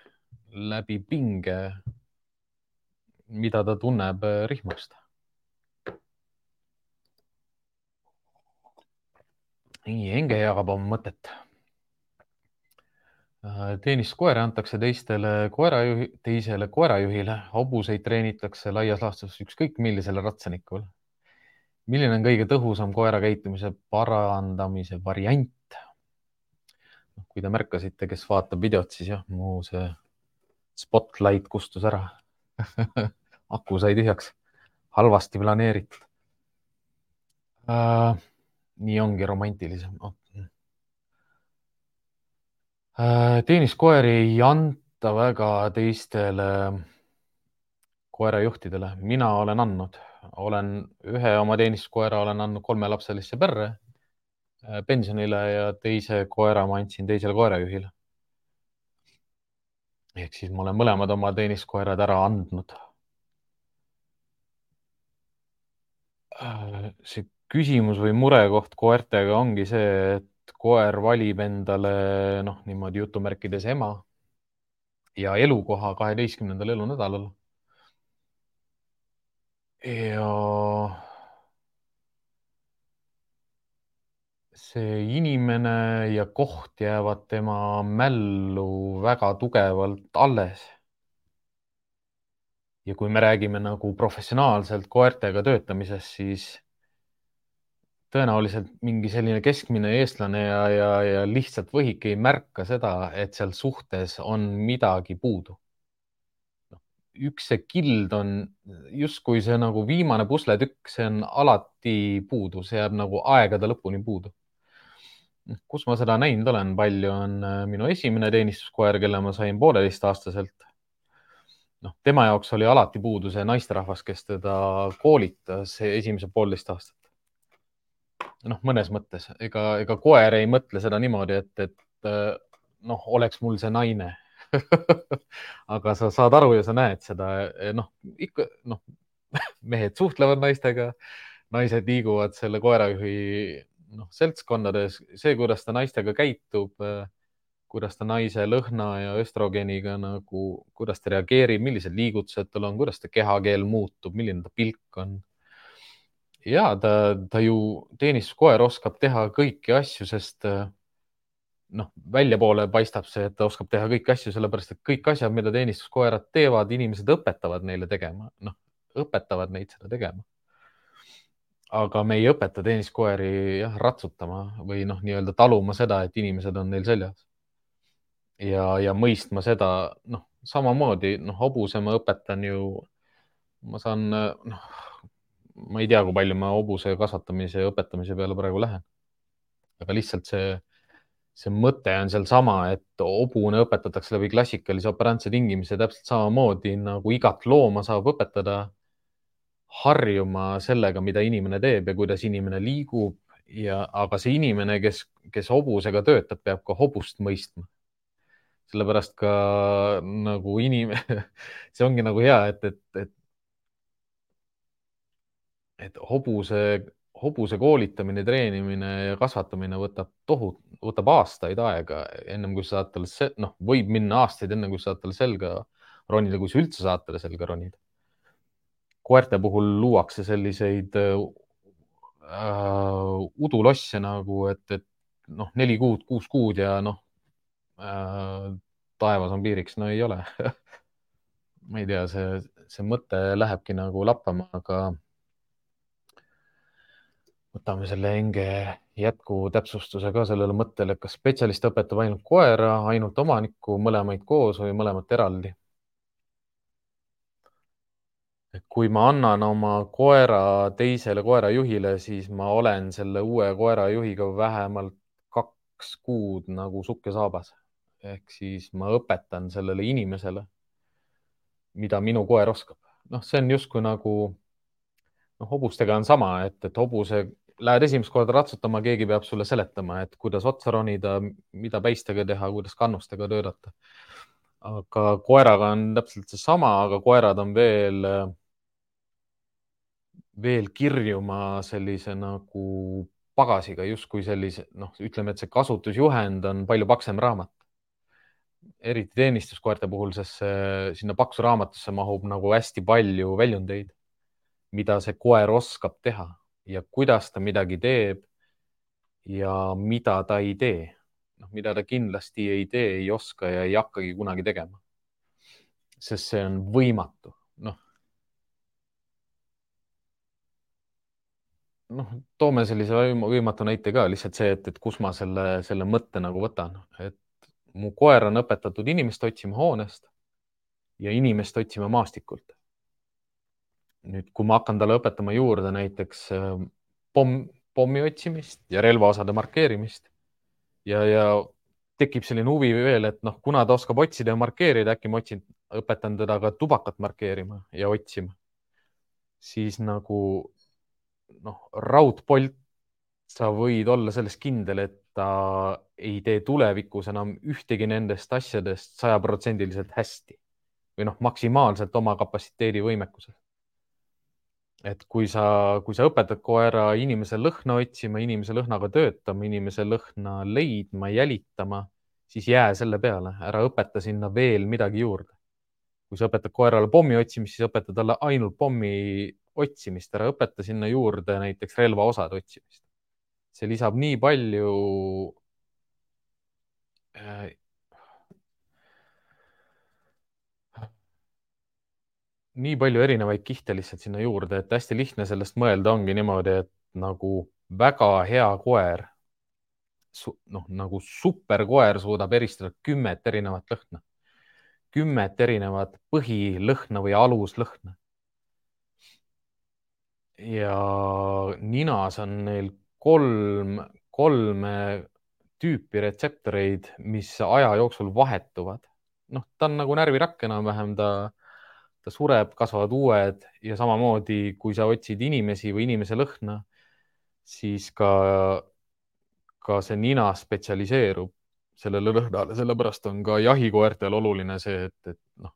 läbi pinge, mida ta tunneb rihmast nii, Enge jagab oma mõtet. Äh, teenistuskoeri antakse teistele koerajuhi, teisele koerajuhile, hobuseid treenitakse laias laastus ükskõik millisele ratsanikule. milline on kõige tõhusam koera käitumise parandamise variant? noh, kui te märkasite, kes vaatab videot, siis jah, mu see spotlight kustus ära aku sai tühjaks, halvasti planeeritud äh,. Nii ongi romantilisem. Oh.. Äh, teeniskoeri ei anta väga teistele koerajuhtidele, mina olen andnud, olen ühe oma teenistuskoera olen andnud kolmelapselisse perre äh, pensionile ja teise koera ma andsin teisele koerajuhile. ehk siis ma olen mõlemad oma teenistuskoerad ära andnud. Äh, see küsimus või murekoht koertega ongi see, et koer valib endale noh, niimoodi jutumärkides ema ja elukoha kaheteistkümnendal elunädalal. ja see inimene ja koht jäävad tema mällu väga tugevalt alles ja kui me räägime nagu professionaalselt koertega töötamisest, siis tõenäoliselt mingi selline keskmine eestlane ja, ja, ja lihtsalt võhik ei märka seda, et seal suhtes on midagi puudu. Noh, üks see kild on justkui see nagu viimane pusletükk, see on alati puudu, see jääb nagu aegade lõpuni puudu. kus ma seda näinud olen, palju on äh, minu esimene teenistuskoer, kelle ma sain pooleteistaastaselt noh, tema jaoks oli alati puudu see naisterahvas, kes teda koolitas esimesed poolteist aastat. Noh, mõnes mõttes, ega, ega koer ei mõtle seda niimoodi, et, et noh, oleks mul see naine. Aga sa saad aru ja sa näed seda, noh, ikka noh, mehed suhtlevad naistega, naised liiguvad selle koerajuhi noh, seltskondades, see, kuidas ta naistega käitub kuidas ta naise lõhna ja östrogeeniga nagu, kuidas ta reageerib, millised liigutused tal on, kuidas ta kehakeel muutub, milline ta pilk on. Ja ta, ta ju teenistuskoer oskab teha kõiki asju, sest noh, väljapoole paistab see, et ta oskab teha kõiki asju, sellepärast et kõik asjad, mida teenistuskoerad teevad, inimesed õpetavad neile tegema, noh, õpetavad neid seda tegema. Aga me ei õpeta teeniskoeri jah, ratsutama või noh, nii-öelda taluma seda, et inimesed on neil seljas. Ja, ja mõistma seda, noh, samamoodi, noh, hobuse ma õpetan ju, ma saan, noh, ma ei tea, kui palju ma hobuse kasvatamise ja õpetamise peale praegu lähen. aga lihtsalt see, see mõte on sealsama, et hobune õpetatakse läbi klassikalise operantse tingimise täpselt samamoodi nagu igat looma saab õpetada harjuma sellega, mida inimene teeb ja kuidas inimene liigub ja, aga see inimene, kes, kes hobusega töötab, peab ka hobust mõistma sellepärast ka nagu inim-, see ongi nagu hea, et, et, et, et hobuse, hobuse koolitamine, treenimine ja kasvatamine võtab tohut-, võtab aastaid aega, ennem kui sa saad talle, noh, võib minna aastaid, enne kui sa saad talle selga ronida, kui sa üldse saad talle selga ronida. koerte puhul luuakse selliseid äh, udulosse nagu, et, et noh, neli kuud, kuus kuud ja noh, Äh, taevas on piiriks, no ei ole ma ei tea, see, see mõte lähebki nagu lappama, aga võtame selle Enge jätkutäpsustuse ka sellele mõttele, kas spetsialist õpetab ainult koera, ainult omanikku, mõlemaid koos või mõlemat eraldi? kui ma annan oma koera teisele koerajuhile, siis ma olen selle uue koerajuhiga vähemalt kaks kuud nagu sukk ja saabas ehk siis ma õpetan sellele inimesele, mida minu koer oskab. noh, see on justkui nagu noh, hobustega on sama, et, et hobuse lähed esimest korda ratsutama, keegi peab sulle seletama, et kuidas otsa ronida, mida päistega teha, kuidas kannustega töötada. aga koeraga on täpselt seesama, aga koerad on veel, veel kirjuma sellise nagu pagasiga, justkui sellise, noh, ütleme, et see kasutusjuhend on palju paksem raamat eriti teenistuskoerte puhul, sest see, sinna paksu raamatusse mahub nagu hästi palju väljundeid, mida see koer oskab teha ja kuidas ta midagi teeb. ja mida ta ei tee. noh, mida ta kindlasti ei tee, ei oska ja ei hakkagi kunagi tegema. sest see on võimatu, noh. noh, toome sellise võimatu näite ka lihtsalt see, et, et kus ma selle, selle mõtte nagu võtan, et mu koer on õpetatud inimest otsima hoonest ja inimest otsima maastikult. Nüüd, kui ma hakkan talle õpetama juurde näiteks äh, pomm, pommi otsimist ja relvaosade markeerimist ja, ja tekib selline huvi veel, et noh, kuna ta oskab otsida ja markeerida, äkki ma otsin, õpetan teda ka tubakat markeerima ja otsima, siis nagu noh, raudpolt, sa võid olla selles kindel, et ta ei tee tulevikus enam ühtegi nendest asjadest sajaprotsendiliselt hästi või noh, maksimaalselt oma kapatsiteedi võimekuses. Et kui sa, kui sa õpetad koera inimese lõhna otsima, inimese lõhnaga töötama, inimese lõhna leidma, jälitama, siis jää selle peale, ära õpeta sinna veel midagi juurde. kui sa õpetad koerale pommi otsimist, siis õpeta talle ainult pommi otsimist, ära õpeta sinna juurde näiteks relvaosade otsimist. see lisab nii palju nii palju erinevaid kihte lihtsalt sinna juurde, et hästi lihtne sellest mõelda ongi niimoodi, et nagu väga hea koer, noh nagu superkoer suudab eristada kümmet erinevat lõhna, kümmet erinevat põhilõhna või aluslõhna. ja ninas on neil kolm, kolme tüüpi retseptoreid, mis aja jooksul vahetuvad. noh, ta on nagu närvirakk enam-vähem, ta ta sureb, kasvavad uued ja samamoodi, kui sa otsid inimesi või inimese lõhna, siis ka, ka see nina spetsialiseerub sellele lõhnale, sellepärast on ka jahikoertel oluline see, et, et noh,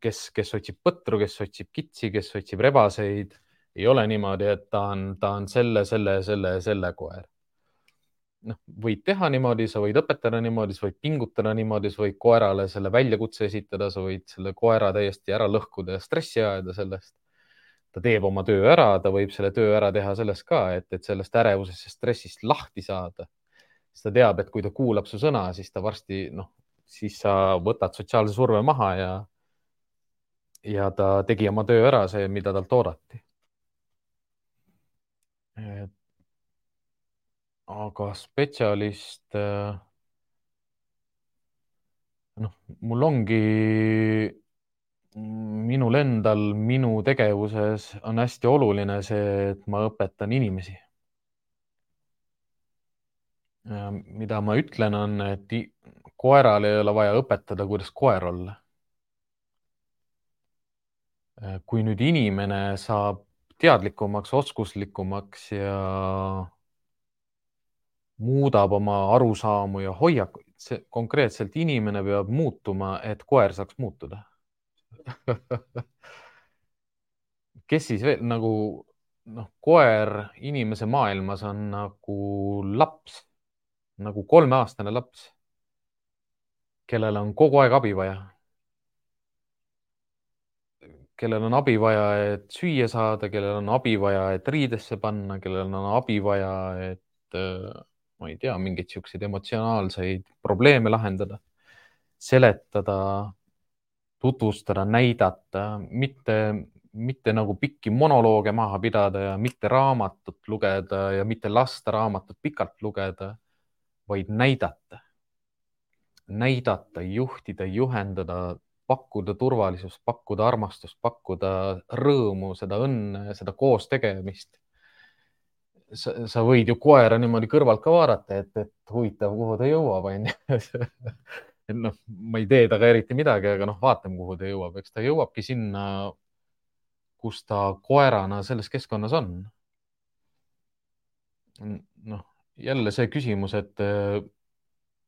kes, kes otsib põtru, kes otsib kitsi, kes otsib rebaseid, ei ole niimoodi, et ta on, ta on selle, selle, selle, selle koer noh, võid teha niimoodi, sa võid õpetada niimoodi, sa võid pingutada niimoodi, sa võid koerale selle väljakutse esitada, sa võid selle koera täiesti ära lõhkuda ja stressi ajada sellest. ta teeb oma töö ära, ta võib selle töö ära teha sellest ka, et, et sellest ärevusest ja stressist lahti saada. siis ta teab, et kui ta kuulab su sõna, siis ta varsti noh, siis sa võtad sotsiaalse surve maha ja ja ta tegi oma töö ära, see, mida talt oodati. et aga spetsialist, äh, noh, mul ongi, minul endal, minu tegevuses on hästi oluline see, et ma õpetan inimesi. mida ma ütlen, on, et koeral ei ole vaja õpetada, kuidas koer olla. kui nüüd inimene saab teadlikumaks, oskuslikumaks ja muudab oma arusaamu ja hoiakuid, see konkreetselt inimene peab muutuma, et koer saaks muutuda kes siis veel nagu noh, koer inimese maailmas on nagu laps, nagu kolmeaastane laps, kellel on kogu aeg abi vaja. kellel on abi vaja, et süüa saada, kellel on abi vaja, et riidesse panna, kellel on abi vaja, et ma ei tea, mingeid siukseid emotsionaalseid probleeme lahendada, seletada, tutvustada, näidata, mitte, mitte nagu pikki monolooge maha pidada ja mitte raamatut lugeda ja mitte lasta raamatut pikalt lugeda, vaid näidata, näidata, juhtida, juhendada, pakkuda turvalisust, pakkuda armastust, pakkuda rõõmu, seda õnne, seda koos tegemist sa, sa võid ju koera niimoodi kõrvalt ka vaadata, et, et huvitav, kuhu ta jõuab, onju. et noh, ma ei tee temaga eriti midagi, aga noh, vaatame, kuhu ta jõuab, eks ta jõuabki sinna, kus ta koerana selles keskkonnas on. noh, jälle see küsimus, et äh,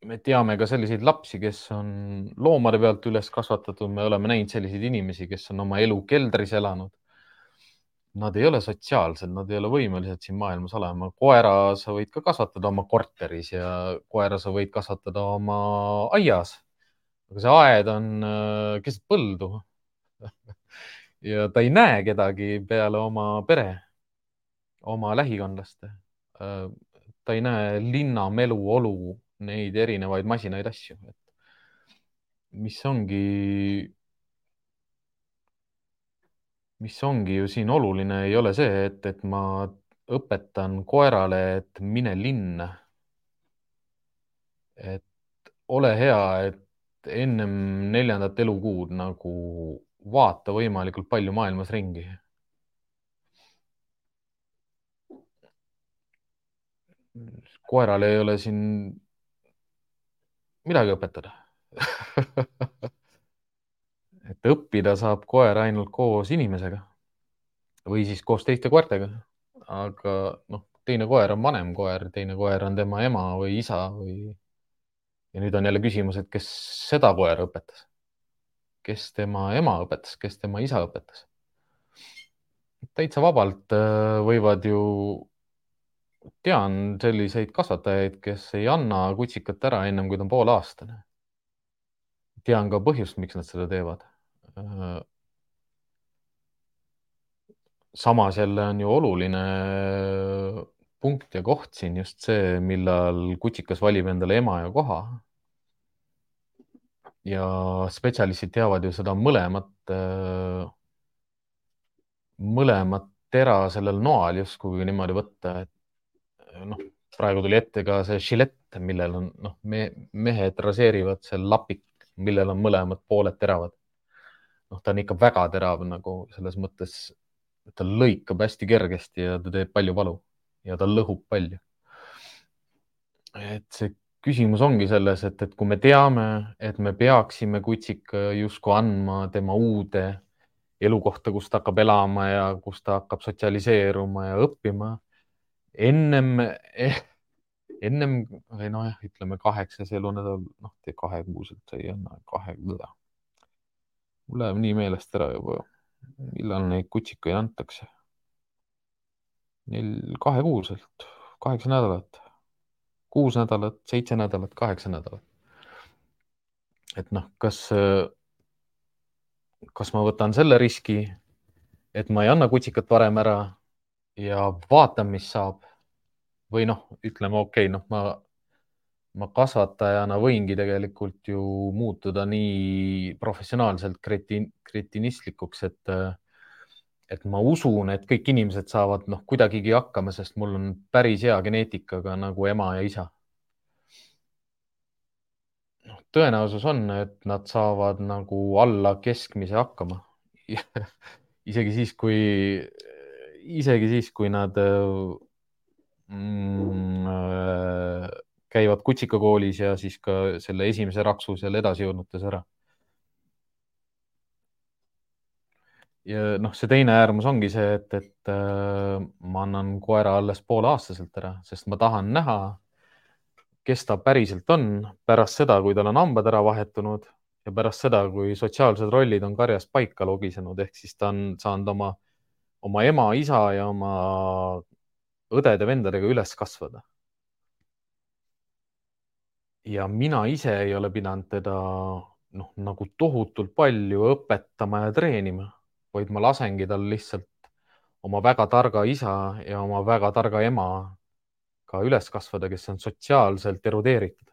me teame ka selliseid lapsi, kes on loomade pealt üles kasvatatud, me oleme näinud selliseid inimesi, kes on oma elu keldris elanud nad ei ole sotsiaalsed, nad ei ole võimelised siin maailmas olema. koera sa võid ka kasvatada oma korteris ja koera sa võid kasvatada oma aias. aga see aed on äh, keset põldu ja ta ei näe kedagi peale oma pere, oma lähikondlaste. Äh, ta ei näe linna meluolu, neid erinevaid masinaid, asju. mis ongi, mis ongi ju siin oluline, ei ole see, et, et ma õpetan koerale, et mine linna. et ole hea, et ennem neljandat elukuud nagu vaata võimalikult palju maailmas ringi koerale ei ole siin midagi õpetada et õppida saab koer ainult koos inimesega või siis koos teiste koertega. aga noh, teine koer on vanem koer, teine koer on tema ema või isa või. ja nüüd on jälle küsimus, et kes seda koera õpetas, kes tema ema õpetas, kes tema isa õpetas. täitsa vabalt äh, võivad ju tean selliseid kasvatajaid, kes ei anna kutsikat ära ennem kui ta on pooleaastane. tean ka põhjust, miks nad seda teevad. Samas jälle on ju oluline punkt ja koht siin just see, millal kutsikas valib endale ema ja koha. ja spetsialistid teavad ju seda mõlemat, mõlemat tera sellel noal justkui niimoodi võtta, et noh, praegu tuli ette ka see žilett, millel on noh me,, mehed raseerivad seal lapik, millel on mõlemad pooled teravad. Noh, ta on ikka väga terav nagu selles mõttes, ta lõikab hästi kergesti ja ta teeb palju valu ja ta lõhub palju. et see küsimus ongi selles, et, et kui me teame, et me peaksime kutsika justkui andma tema uude elukohta, kus ta hakkab elama ja kus ta hakkab sotsialiseeruma ja õppima ennem eh,, ennem või nojah, ütleme kaheksas elunädal, noh, kahekuuselt sai kahe, mul läheb nii meelest ära juba, millal neid kutsikaid antakse. Neil kahekuuselt, kaheksa nädalat, kuus nädalat, seitse nädalat, kaheksa nädalat. et noh, kas, kas ma võtan selle riski, et ma ei anna kutsikat varem ära ja vaatan, mis saab. või noh, ütleme okei okay,, noh, ma, ma kasvatajana võingi tegelikult ju muutuda nii professionaalselt kretin, kretinistlikuks, et, et ma usun, et kõik inimesed saavad noh, kuidagigi hakkama, sest mul on päris hea geneetikaga nagu ema ja isa. noh, tõenäosus on, et nad saavad nagu alla keskmise hakkama isegi siis, kui isegi siis, kui nad mm, käivad kutsikakoolis ja siis ka selle esimese raksu seal edasi jõudnutes ära. ja noh, see teine äärmus ongi see, et, et äh, ma annan koera alles pooleaastaselt ära, sest ma tahan näha, kes ta päriselt on pärast seda, kui tal on hambad ära vahetunud ja pärast seda, kui sotsiaalsed rollid on karjast paika logisenud, ehk siis ta on saanud oma oma ema, isa ja oma õdede-vendadega üles kasvada. Ja mina ise ei ole pidanud teda noh, nagu tohutult palju õpetama ja treenima, vaid ma lasengi tal lihtsalt oma väga targa isa ja oma väga targa ema ka üles kasvada, kes on sotsiaalselt erudeeritud.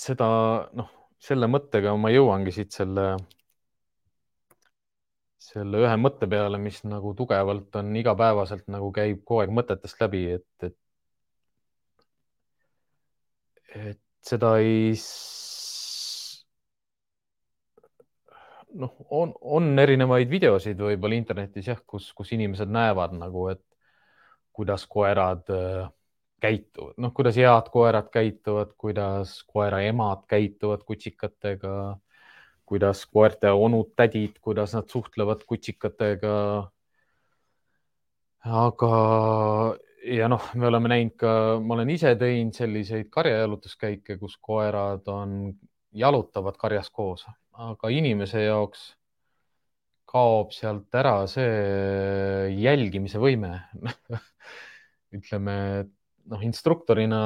seda noh, selle mõttega ma jõuangi siit selle selle ühe mõtte peale, mis nagu tugevalt on igapäevaselt nagu käib kogu aeg mõtetest läbi, et, et, et seda ei. noh, on, on erinevaid videosid võib-olla internetis jah, kus, kus inimesed näevad nagu, et kuidas koerad äh, käituvad, noh, kuidas head koerad käituvad, kuidas koera emad käituvad kutsikatega kuidas koerte onud-tädid, kuidas nad suhtlevad kutsikatega. aga, ja noh, me oleme näinud ka, ma olen ise teinud selliseid karjajalutuskäike, kus koerad on, jalutavad karjas koos, aga inimese jaoks kaob sealt ära see jälgimise võime ütleme, noh, instruktorina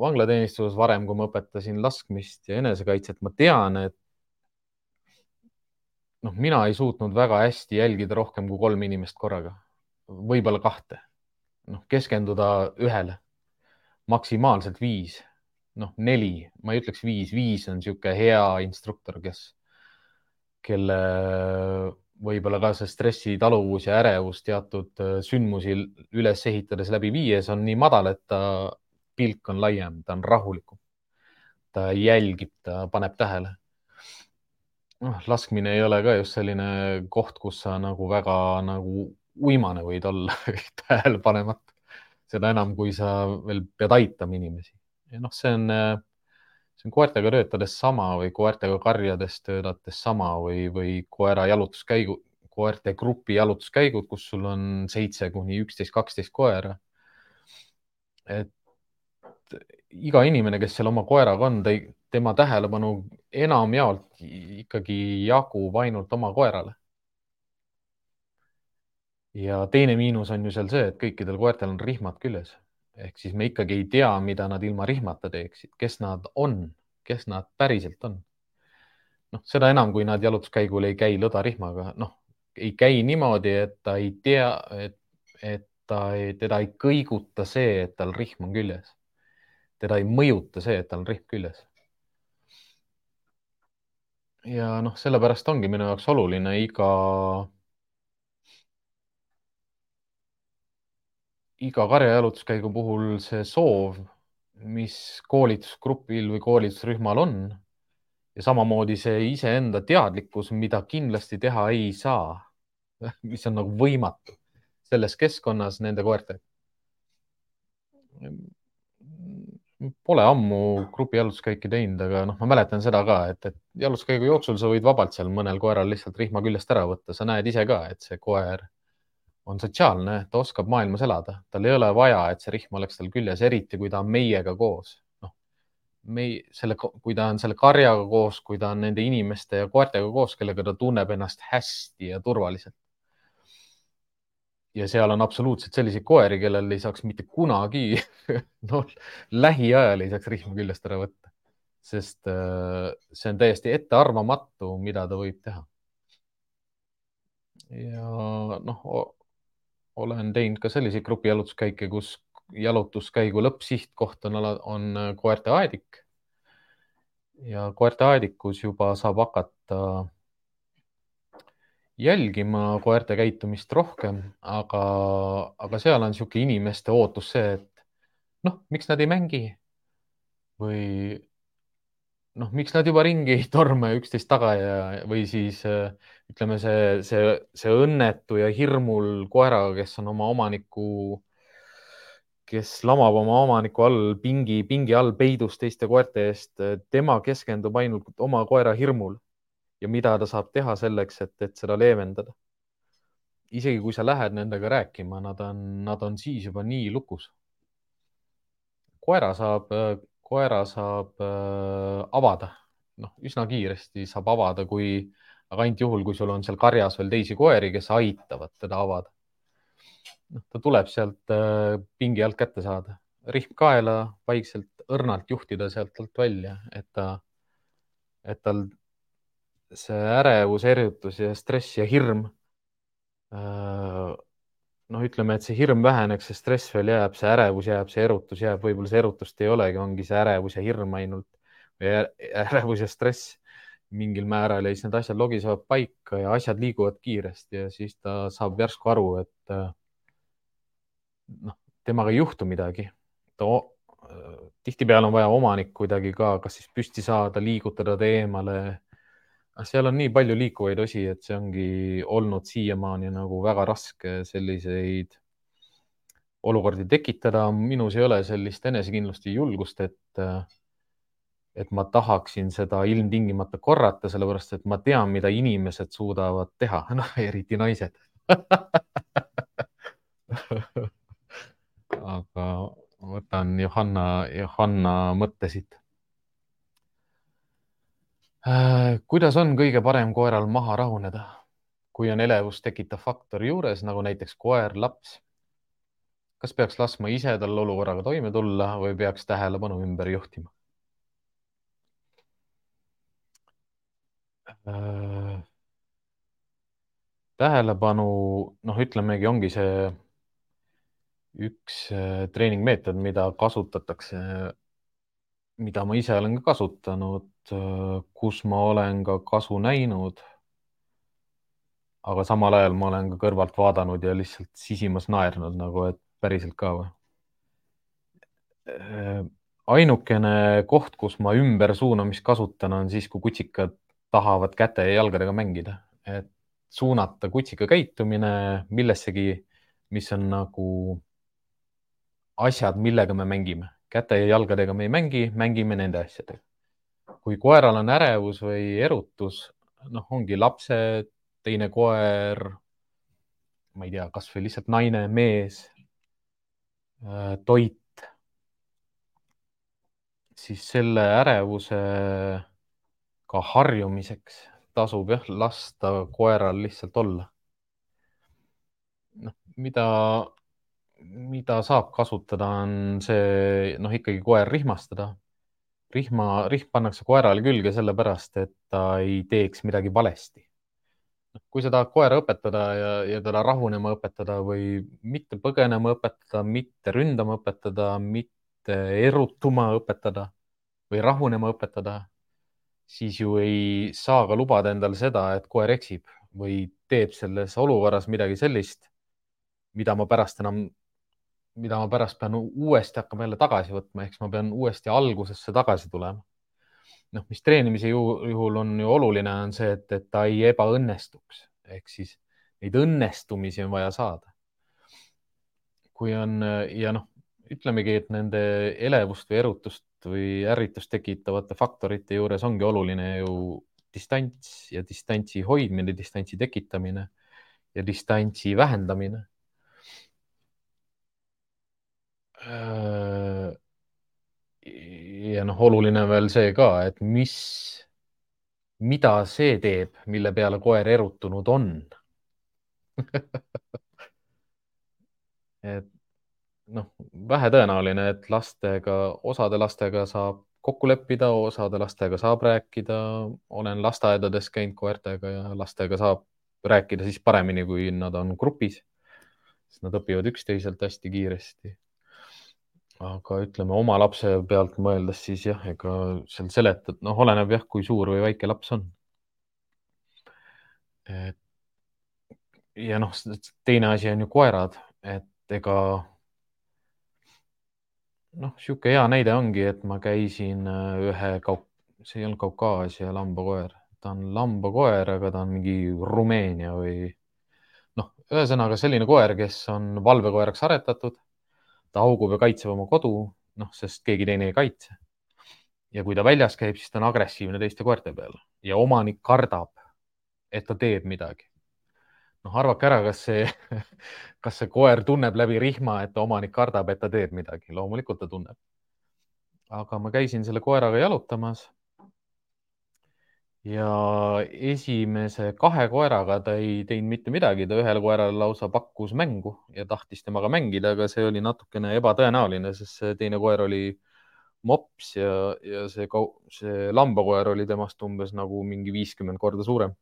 vanglateenistuses varem, kui ma õpetasin laskmist ja enesekaitset, ma tean, et noh, mina ei suutnud väga hästi jälgida rohkem kui kolm inimest korraga, võib-olla kahte. Noh, keskenduda ühele, maksimaalselt viis, noh, neli, ma ei ütleks viis, viis on niisugune hea instruktor, kes, kelle võib-olla ka see stressitaluvus ja ärevus teatud sündmusi üles ehitades läbi viies on nii madal, et ta pilk on laiem, ta on rahulikum. ta jälgib, ta paneb tähele. Noh, laskmine ei ole ka just selline koht, kus sa nagu väga nagu uimane võid olla tähele panemata. seda enam, kui sa veel pead aitama inimesi. ja noh, see on, see on koertega töötades sama või koertega karjades töötades sama või, või koera jalutuskäigu, koerte grupi jalutuskäigud, kus sul on seitse kuni üksteist, kaksteist koera. et iga inimene, kes seal oma koeraga on, tema tähelepanu enamjaolt ikkagi jagub ainult oma koerale. Ja teine miinus on ju seal see, et kõikidel koertel on rihmad küljes. Ehk siis me ikkagi ei tea, mida nad ilma rihmata teeksid, kes nad on, kes nad päriselt on. noh, seda enam, kui nad jalutuskäigul ei käi lõdarihmaga, noh, ei käi niimoodi, et ta ei tea, et, et ta ei, teda ei kõiguta see, et tal rihm on küljes. teda ei mõjuta see, et tal on rihm küljes. Ja noh, sellepärast ongi minu jaoks oluline iga, iga karjajalutuskäigu puhul see soov, mis koolitusgrupil või koolitusrühmal on ja samamoodi see iseenda teadlikkus, mida kindlasti teha ei saa, mis on nagu võimatu selles keskkonnas nende koertega Pole ammu grupi jalutuskäiki teinud, aga noh, ma mäletan seda ka, et, et jalutuskäigu jooksul sa võid vabalt seal mõnel koeral lihtsalt rihma küljest ära võtta, sa näed ise ka, et see koer on sotsiaalne, ta oskab maailmas elada, tal ei ole vaja, et see rihm oleks tal küljes, eriti kui ta on meiega koos. noh, me selle, kui ta on selle karjaga koos, kui ta on nende inimeste ja koertega koos, kellega ta tunneb ennast hästi ja turvaliselt ja seal on absoluutselt selliseid koeri, kellel ei saaks mitte kunagi noh, lähiajal ei saaks rihma küljest ära võtta, sest äh, see on täiesti ettearvamatu, mida ta võib teha. ja noh, olen teinud ka selliseid grupi jalutuskäike, kus jalutuskäigu lõppsihtkoht on, on koerte aedik. ja koerte aedikus juba saab hakata jälgima koerte käitumist rohkem, aga, aga seal on niisugune inimeste ootus see, et noh, miks nad ei mängi või noh, miks nad juba ringi ei torma üksteist taga ja, või siis ütleme, see, see, see õnnetu ja hirmul koeraga, kes on oma omaniku, kes lamab oma omaniku all pingi, pingi all peidus teiste koerte eest, tema keskendub ainult oma koera hirmul ja mida ta saab teha selleks, et, et seda leevendada. isegi kui sa lähed nendega rääkima, nad on, nad on siis juba nii lukus. koera saab, koera saab äh, avada, noh, üsna kiiresti saab avada, kui, aga ainult juhul, kui sul on seal karjas veel teisi koeri, kes aitavad teda avada. noh, ta tuleb sealt äh, pingi alt kätte saada, rihm kaela, vaikselt õrnalt juhtida sealt alt välja, et ta, et tal see ärevus, erjutus ja stress ja hirm. Äh, noh, ütleme, et see hirm väheneks, see stress veel jääb, see ärevus jääb, see erutus jääb, võib-olla see erutust ei olegi, ongi see ärevus ja hirm ainult või ärevus ja stress mingil määral ja siis need asjad logisevad paika ja asjad liiguvad kiiresti ja siis ta saab järsku aru, et äh, noh, temaga ei juhtu midagi. ta tihtipeale on vaja omanik kuidagi ka, kas siis püsti saada, liigutada ta eemale seal on nii palju liikuvaid osi, et see ongi olnud siiamaani nagu väga raske selliseid olukordi tekitada. minus ei ole sellist enesekindlust ja julgust, et, et ma tahaksin seda ilmtingimata korrata, sellepärast et ma tean, mida inimesed suudavad teha, noh, eriti naised. Aga võtan Johanna, Johanna mõttesid. Äh, kuidas on kõige parem koeral maha rahuneda, kui on elevust tekitav faktor juures, nagu näiteks koer, laps? kas peaks laskma ise tal olukorraga toime tulla või peaks tähelepanu ümber juhtima? Äh, tähelepanu, noh, ütlemegi, ongi see üks äh, treeningmeetod, mida kasutatakse, mida ma ise olen ka kasutanud, äh, kus ma olen ka kasu näinud. aga samal ajal ma olen ka kõrvalt vaadanud ja lihtsalt sisimas naernud nagu, et päriselt ka või? Äh, ainukene koht, kus ma ümbersuunamist kasutan, on siis, kui kutsikad tahavad käte ja jalgadega mängida, et suunata kutsika käitumine millessegi, mis on nagu asjad, millega me mängime. Käte ja jalgadega me ei mängi, mängime nende asjadega. kui koeral on ärevus või erutus, noh, ongi lapsed, teine koer, ma ei tea, kasvõi lihtsalt naine, mees, äh, toit, siis selle ärevuse ka harjumiseks tasub jah, lasta koeral lihtsalt olla. noh, mida mida saab kasutada, on see, noh, ikkagi koer rihmastada. rihma, rihm pannakse koerale külge sellepärast, et ta ei teeks midagi valesti. Kui sa tahad koera õpetada ja, ja teda rahunema õpetada või mitte põgenema õpetada, mitte ründama õpetada, mitte erutuma õpetada või rahunema õpetada, siis ju ei saa ka lubada endale seda, et koer eksib või teeb selles olukorras midagi sellist, mida ma pärast enam mida ma pärast pean uuesti hakkama jälle tagasi võtma, ehk siis ma pean uuesti algusesse tagasi tulema. noh, mis treenimise juhul on ju oluline, on see, et, et ta ei ebaõnnestuks ehk siis neid õnnestumisi on vaja saada. kui on ja noh, ütlemegi, et nende elevust või erutust või ärritust tekitavate faktorite juures ongi oluline ju distants ja distantsi hoidmine, distantsi tekitamine ja distantsi vähendamine Äh, ja noh, oluline on veel see ka, et mis, mida see teeb, mille peale koer erutunud on et noh, vähetõenäoline, et lastega, osade lastega saab kokku leppida, osade lastega saab rääkida. olen lasteaedades käinud koertega ja lastega saab rääkida siis paremini, kui nad on grupis. sest nad õpivad üksteiselt hästi kiiresti aga ütleme oma lapse pealt mõeldes, siis jah, ega seal seletad, noh, oleneb jah, kui suur või väike laps on. et ja noh, teine asi on ju koerad, et ega noh, niisugune hea näide ongi, et ma käisin äh, ühe kaup, see ei olnud Kaukaasia lambakoer, ta on lambakoer, aga ta on mingi Rumeenia või noh, ühesõnaga selline koer, kes on valvekoeraks aretatud ta haugub ja kaitseb oma kodu, noh, sest keegi teine ei kaitse. ja kui ta väljas käib, siis ta on agressiivne teiste koerte peale ja omanik kardab, et ta teeb midagi. noh, arvake ära, kas see, kas see koer tunneb läbi rihma, et omanik kardab, et ta teeb midagi, loomulikult ta tunneb. aga ma käisin selle koeraga jalutamas ja esimese kahe koeraga ta ei teinud mitte midagi, ta ühele koerale lausa pakkus mängu ja tahtis temaga mängida, aga see oli natukene ebatõenäoline, sest see teine koer oli mops ja, ja see, see lambakoer oli temast umbes nagu mingi viiskümmend korda suurem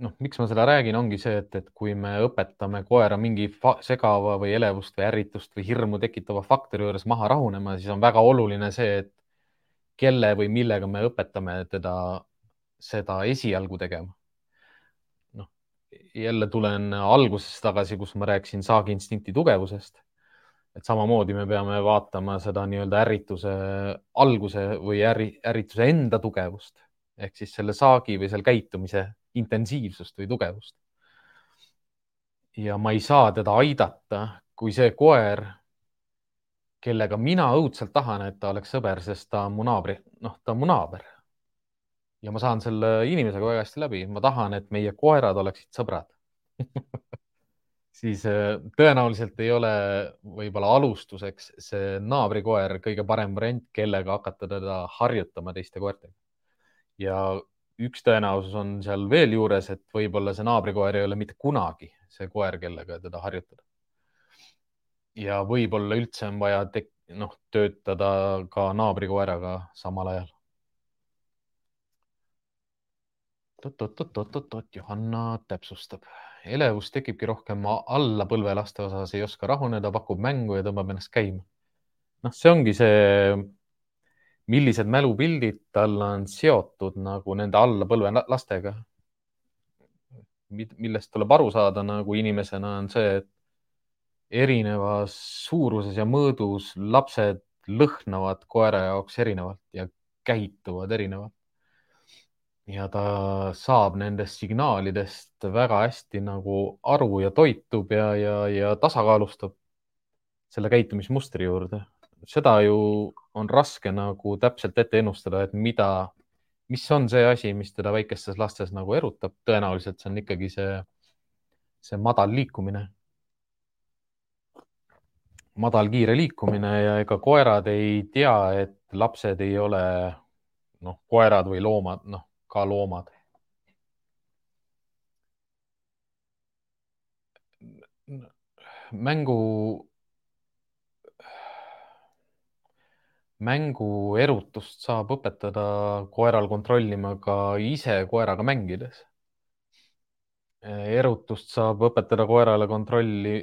noh, miks ma seda räägin, ongi see, et, et kui me õpetame koera mingi segava või elevust või ärritust või hirmu tekitava faktori juures maha rahunema, siis on väga oluline see, et kelle või millega me õpetame teda seda esialgu tegema. noh, jälle tulen algusesse tagasi, kus ma rääkisin saaginstinkti tugevusest. et samamoodi me peame vaatama seda nii-öelda ärrituse alguse või äri, ärrituse enda tugevust ehk siis selle saagi või seal käitumise intensiivsust või tugevust. ja ma ei saa teda aidata, kui see koer, kellega mina õudselt tahan, et ta oleks sõber, sest ta on mu naabri, noh, ta on mu naaber. ja ma saan selle inimesega väga hästi läbi, ma tahan, et meie koerad oleksid sõbrad siis äh, tõenäoliselt ei ole võib-olla alustuseks see naabrikoer kõige parem variant, kellega hakata teda harjutama teiste koertega. ja üks tõenäosus on seal veel juures, et võib-olla see naabrikoer ei ole mitte kunagi see koer, kellega teda harjutada. ja võib-olla üldse on vaja noh, töötada ka naabrikoeraga samal ajal. oot-oot-oot-oot-oot, Johanna täpsustab. elevus tekibki rohkem alla põlvelaste osas, ei oska rahuneda, pakub mängu ja tõmbab ennast käima. noh, see ongi see, millised mälupildid tal on seotud nagu nende alla põlvelastega. millest tuleb aru saada nagu inimesena, on see, et erinevas suuruses ja mõõdus lapsed lõhnavad koera jaoks erinevalt ja käituvad erinevalt ja ta saab nendest signaalidest väga hästi nagu aru ja toitub ja, ja, ja tasakaalustab selle käitumismustri juurde. Seda ju on raske nagu täpselt ette ennustada, et mida, mis on see asi, mis teda väikestes lastes nagu erutab. tõenäoliselt see on ikkagi see, see madal liikumine. madal kiire liikumine ja ega koerad ei tea, et lapsed ei ole noh, koerad või loomad, noh ka loomad. mängu, mängu erutust saab õpetada koeral kontrollima ka ise koeraga mängides. erutust saab õpetada koerale kontrolli,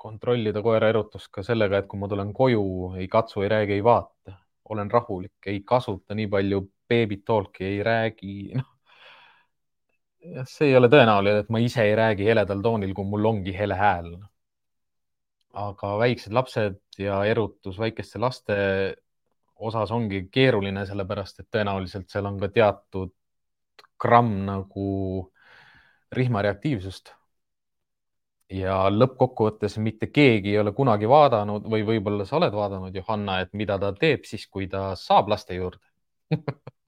kontrollida koera erutust ka sellega, et kui ma tulen koju, ei katsu, ei räägi, ei vaata, olen rahulik, ei kasuta nii palju baby talk'i ei räägi, noh. see ei ole tõenäoline, et ma ise ei räägi heledal toonil, kui mul ongi hele hääl. aga väiksed lapsed ja erutus väikeste laste osas ongi keeruline, sellepärast et tõenäoliselt seal on ka teatud gramm nagu rihmareaktiivsust. ja lõppkokkuvõttes mitte keegi ei ole kunagi vaadanud või võib-olla sa oled vaadanud, Johanna, et mida ta teeb siis, kui ta saab laste juurde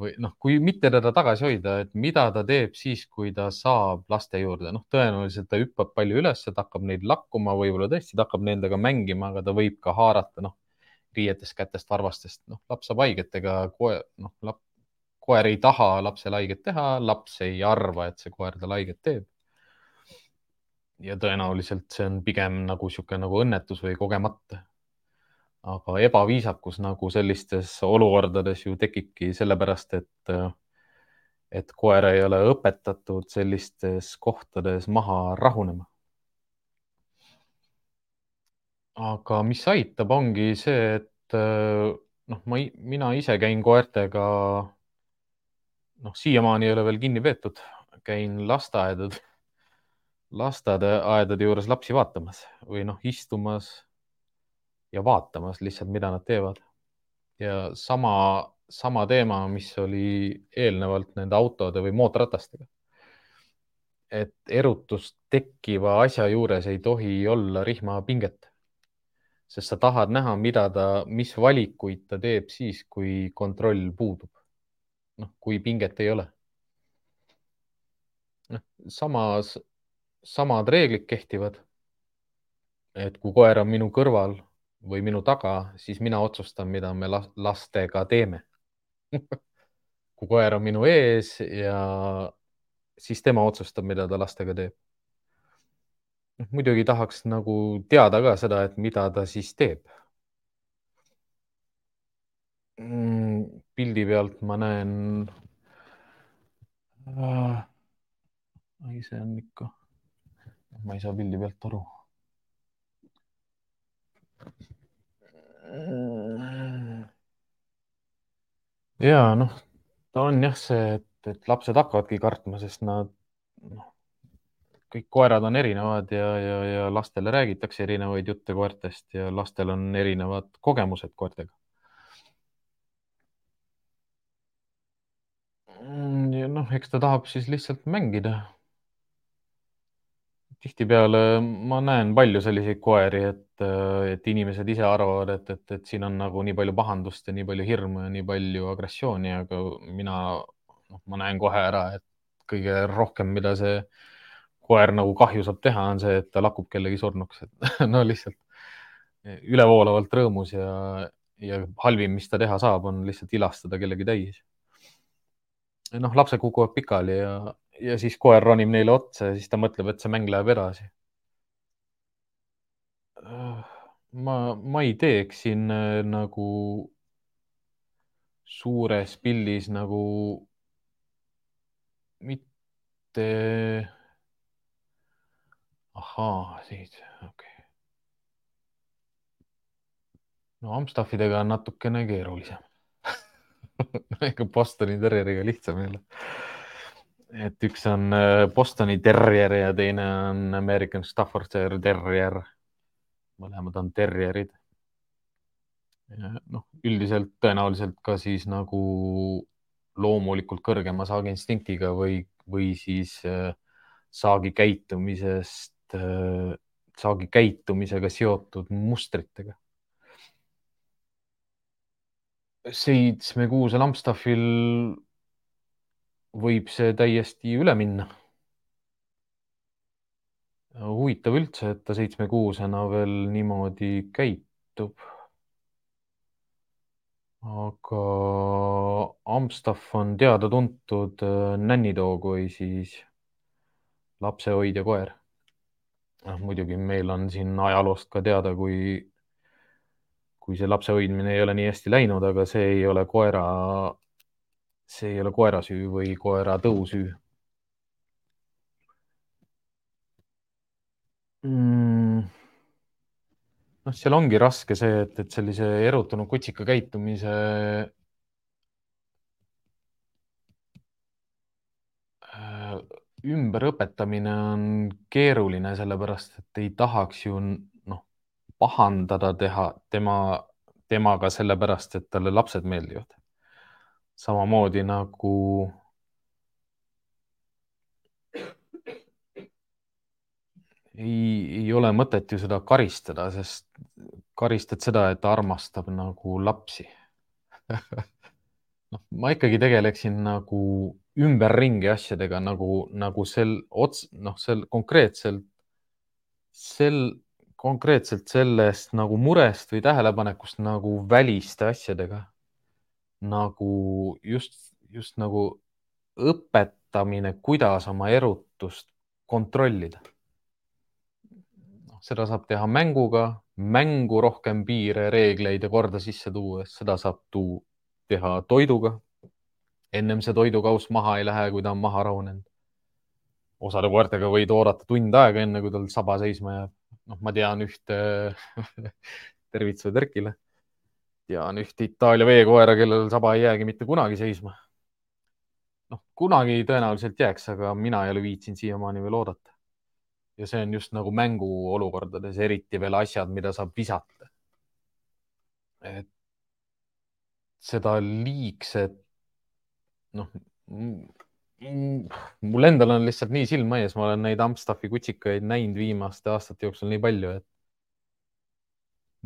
või noh, kui mitte teda tagasi hoida, et mida ta teeb siis, kui ta saab laste juurde, noh, tõenäoliselt ta hüppab palju üles, ta hakkab neid lakkuma, võib-olla tõesti ta hakkab nendega mängima, aga ta võib ka haarata, noh, riietest, kätest, varvastest, noh, laps saab haiget, ega koer, noh, lap, koer ei taha lapsele haiget teha, laps ei arva, et see koer talle haiget teeb. ja tõenäoliselt see on pigem nagu niisugune nagu õnnetus või kogemata aga ebaviisakus nagu sellistes olukordades ju tekibki sellepärast, et, et koer ei ole õpetatud sellistes kohtades maha rahunema. Aga mis aitab, ongi see, et noh, ma, mina ise käin koertega. noh, siiamaani ei ole veel kinni peetud, käin lasteaedade, lasteaedade juures lapsi vaatamas või noh, istumas ja vaatamas lihtsalt, mida nad teevad. ja sama, sama teema, mis oli eelnevalt nende autode või mootorratastega. et erutust tekkiva asja juures ei tohi olla rihmapinget, sest sa tahad näha, mida ta, mis valikuid ta teeb siis, kui kontroll puudub. noh, kui pinget ei ole. noh, samas, samad reeglid kehtivad. et kui koer on minu kõrval või minu taga, siis mina otsustan, mida me lastega teeme kui koer on minu ees ja siis tema otsustab, mida ta lastega teeb. Muidugi tahaks nagu teada ka seda, et mida ta siis teeb. Mm, pildi pealt ma näen äh,. ei, see on ikka, ma ei saa pildi pealt aru ja noh, ta on jah see, et, et lapsed hakkavadki kartma, sest nad noh, kõik koerad on erinevad ja, ja, ja lastele räägitakse erinevaid jutte koertest ja lastel on erinevad kogemused koertega. ja noh, eks ta tahab siis lihtsalt mängida tihtipeale ma näen palju selliseid koeri, et, et inimesed ise arvavad, et, et, et siin on nagu nii palju pahandust ja nii palju hirmu ja nii palju agressiooni, aga mina, noh, ma näen kohe ära, et kõige rohkem, mida see koer nagu kahju saab teha, on see, et ta lakub kellegi surnuks, et no lihtsalt ülevoolavalt rõõmus ja, ja halvim, mis ta teha saab, on lihtsalt ilastada kellegi täis. noh, lapsed kukuvad pikali ja, ja siis koer ronib neile otsa ja siis ta mõtleb, et see mäng läheb edasi. ma, ma ei teeks siin äh, nagu suures pildis nagu mitte. Ahaa, siit, okei okay.. no Amstaffidega on natukene keerulisem ega Bostoni Terrieriga lihtsam ei ole. et üks on äh, Bostoni Terrier ja teine on American Staffordshire Terrier. mõlemad on terrierid noh, üldiselt tõenäoliselt ka siis nagu loomulikult kõrgema saagiinstinktiga või, või siis äh, saagi käitumisest, saagi käitumisega seotud mustritega. seitsmekuusel Amstaffil võib see täiesti üle minna. huvitav üldse, et ta seitsmekuusena veel niimoodi käitub aga Amstaff on teada-tuntud äh, nännitoog või siis lapsehoidja koer. Noh, muidugi meil on siin ajaloost ka teada, kui, kui see lapse hoidmine ei ole nii hästi läinud, aga see ei ole koera, see ei ole koera süü või koera tõusüü mm. Noh, seal ongi raske see, et, et sellise erutunud kutsika käitumise äh, ümberõpetamine on keeruline, sellepärast et ei tahaks ju noh, pahandada teha tema, temaga sellepärast, et talle lapsed meeldivad. samamoodi nagu ei, ei ole mõtet ju seda karistada, sest karistad seda, et ta armastab nagu lapsi noh, ma ikkagi tegeleksin nagu ümberringi asjadega nagu, nagu sel ots-, noh, sel konkreetselt, sel, konkreetselt sellest nagu murest või tähelepanekust nagu väliste asjadega. nagu just, just nagu õpetamine, kuidas oma erutust kontrollida seda saab teha mänguga, mängu rohkem piire, reegleid ja korda sisse tuues, seda saab tuu teha toiduga. Ennem see toidukauss maha ei lähe, kui ta on maha rahunenud. osade koertega võid oodata tund aega, enne kui tal saba seisma jääb. noh, ma tean ühte tervitused Erkile. tean ühte Itaalia veekoera, kellel saba ei jäägi mitte kunagi seisma. noh, kunagi tõenäoliselt jääks, aga mina ei ole viitsinud siiamaani veel oodata ja see on just nagu mänguolukordades, eriti veel asjad, mida saab visata. et seda liigset, noh, mul endal on lihtsalt nii silma ees, ma olen neid Amstaffi kutsikaid näinud viimaste aastate jooksul nii palju, et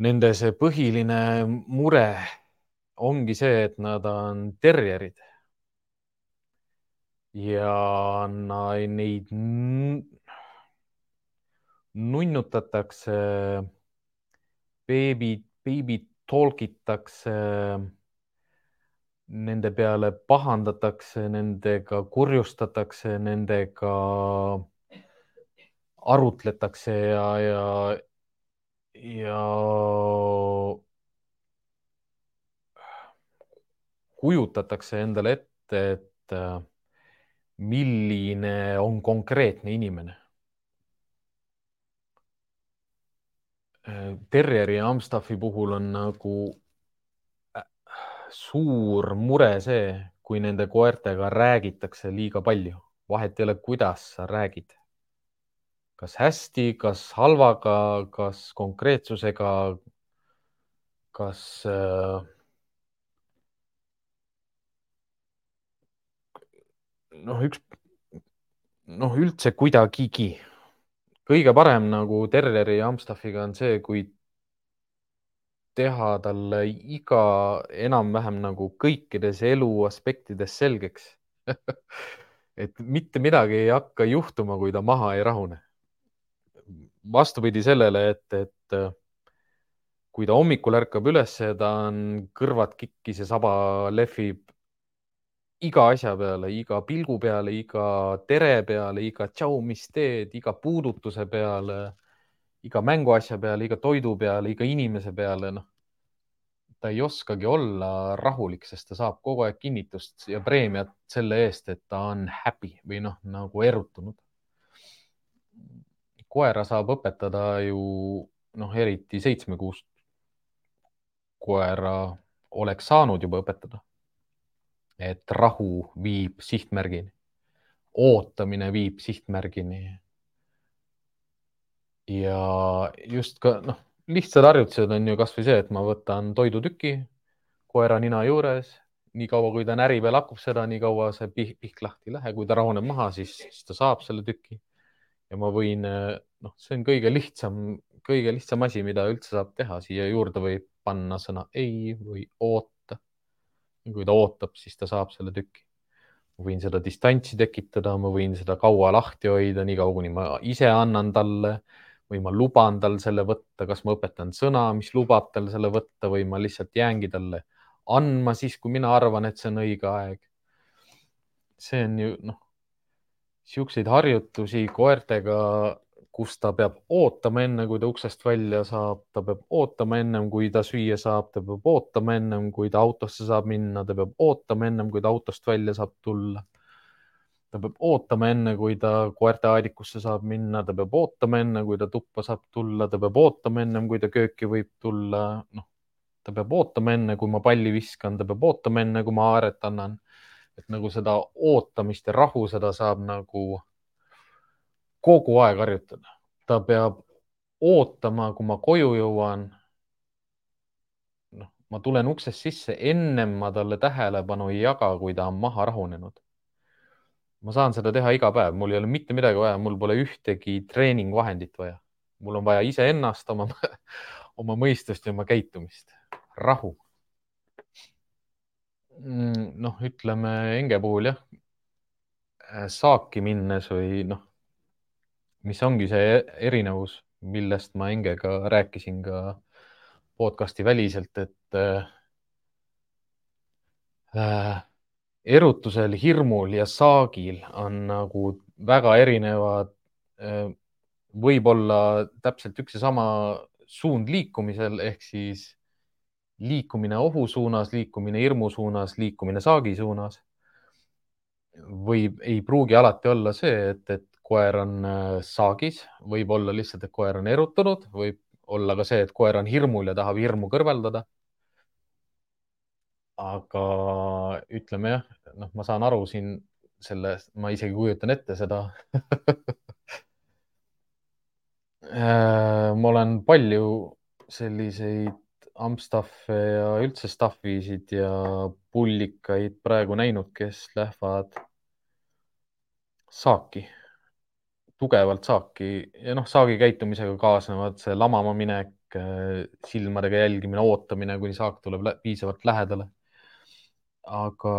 nende see põhiline mure ongi see, et nad on terjerid. ja neid nunnutatakse, beebid, beebid tolgitakse, nende peale pahandatakse, nendega kurjustatakse, nendega arutletakse ja, ja, ja kujutatakse endale ette, et milline on konkreetne inimene. Terrieri ja Amstaffi puhul on nagu äh, suur mure see, kui nende koertega räägitakse liiga palju, vahet ei ole, kuidas sa räägid. kas hästi, kas halvaga, kas konkreetsusega, kas äh, noh, üks noh, üldse kuidagigi kõige parem nagu Terrieri ja Amstaffiga on see, kui teha talle iga enam-vähem nagu kõikides elu aspektides selgeks et mitte midagi ei hakka juhtuma, kui ta maha ei rahune. vastupidi sellele, et, et kui ta hommikul ärkab üles ta on kõrvad kikkis ja saba lehvib iga asja peale, iga pilgu peale, iga tere peale, iga tšau, mis teed, iga puudutuse peale, iga mänguasja peale, iga toidu peale, iga inimese peale, noh. ta ei oskagi olla rahulik, sest ta saab kogu aeg kinnitust ja preemiat selle eest, et ta on happy või noh, nagu erutunud. koera saab õpetada ju noh, eriti seitsmekuust koera oleks saanud juba õpetada. et rahu viib sihtmärgini, ootamine viib sihtmärgini. Ja just ka noh, lihtsad harjutused on ju kasvõi see, et ma võtan toidutüki koera nina juures, niikaua kui ta närib ja lakub seda, niikaua see pihk, pihk lahti ei lähe, kui ta rahuneb maha, siis, siis ta saab selle tüki. ja ma võin, noh, see on kõige lihtsam, kõige lihtsam asi, mida üldse saab teha, siia juurde võib panna sõna ei või oota. kui ta ootab, siis ta saab selle tüki. ma võin seda distantsi tekitada, ma võin seda kaua lahti hoida, niikaua kuni ma ise annan talle või ma luban tal selle võtta, kas ma õpetan sõna, mis lubab tal selle võtta või ma lihtsalt jäängi talle andma siis, kui mina arvan, et see on õige aeg. see on ju noh, siukseid harjutusi koertega kus ta peab ootama enne, kui ta uksest välja saab, ta peab ootama ennem, kui ta süüa saab, ta peab ootama ennem, kui ta autosse saab minna, ta peab ootama ennem, kui ta autost välja saab tulla. Ta peab ootama enne, kui ta koerte aedikusse saab minna, ta peab ootama enne, kui ta tuppa saab tulla, ta peab ootama ennem, kui ta kööki võib tulla, noh, ta peab ootama enne, kui ma palli viskan, ta peab ootama enne, kui ma haaret annan. et nagu seda ootamist ja rahu, seda saab nagu kogu aeg harjutada. ta peab ootama, kui ma koju jõuan. noh, ma tulen uksest sisse, ennem ma talle tähelepanu ei jaga, kui ta on maha rahunenud. Ma saan seda teha iga päev, mul ei ole mitte midagi vaja, mul pole ühtegi treeningvahendit vaja. mul on vaja iseennast, oma, oma mõistust ja oma käitumist. rahu. Mm, noh, ütleme Enge puhul jah, saaki minnes või noh mis ongi see erinevus, millest ma Engega rääkisin ka podcast'i väliselt, et äh, erutusel, hirmul ja saagil on nagu väga erinevad äh,, võib-olla täpselt üks ja sama suund liikumisel ehk siis liikumine ohu suunas, liikumine hirmu suunas, liikumine saagi suunas. võib, ei pruugi alati olla see, et, et koer on äh, saagis, võib olla lihtsalt, et koer on erutunud, võib olla ka see, et koer on hirmul ja tahab hirmu kõrvaldada. Aga ütleme jah, noh, ma saan aru siin sellest, ma isegi kujutan ette seda äh, ma olen palju selliseid Amstaffe ja üldse staffisid ja pullikaid praegu näinud, kes lähevad saaki tugevalt saaki ja noh, saagi käitumisega kaasnevad see lamama minek, äh, silmadega jälgimine, ootamine, kuni saak tuleb piisavalt lähedale. Aga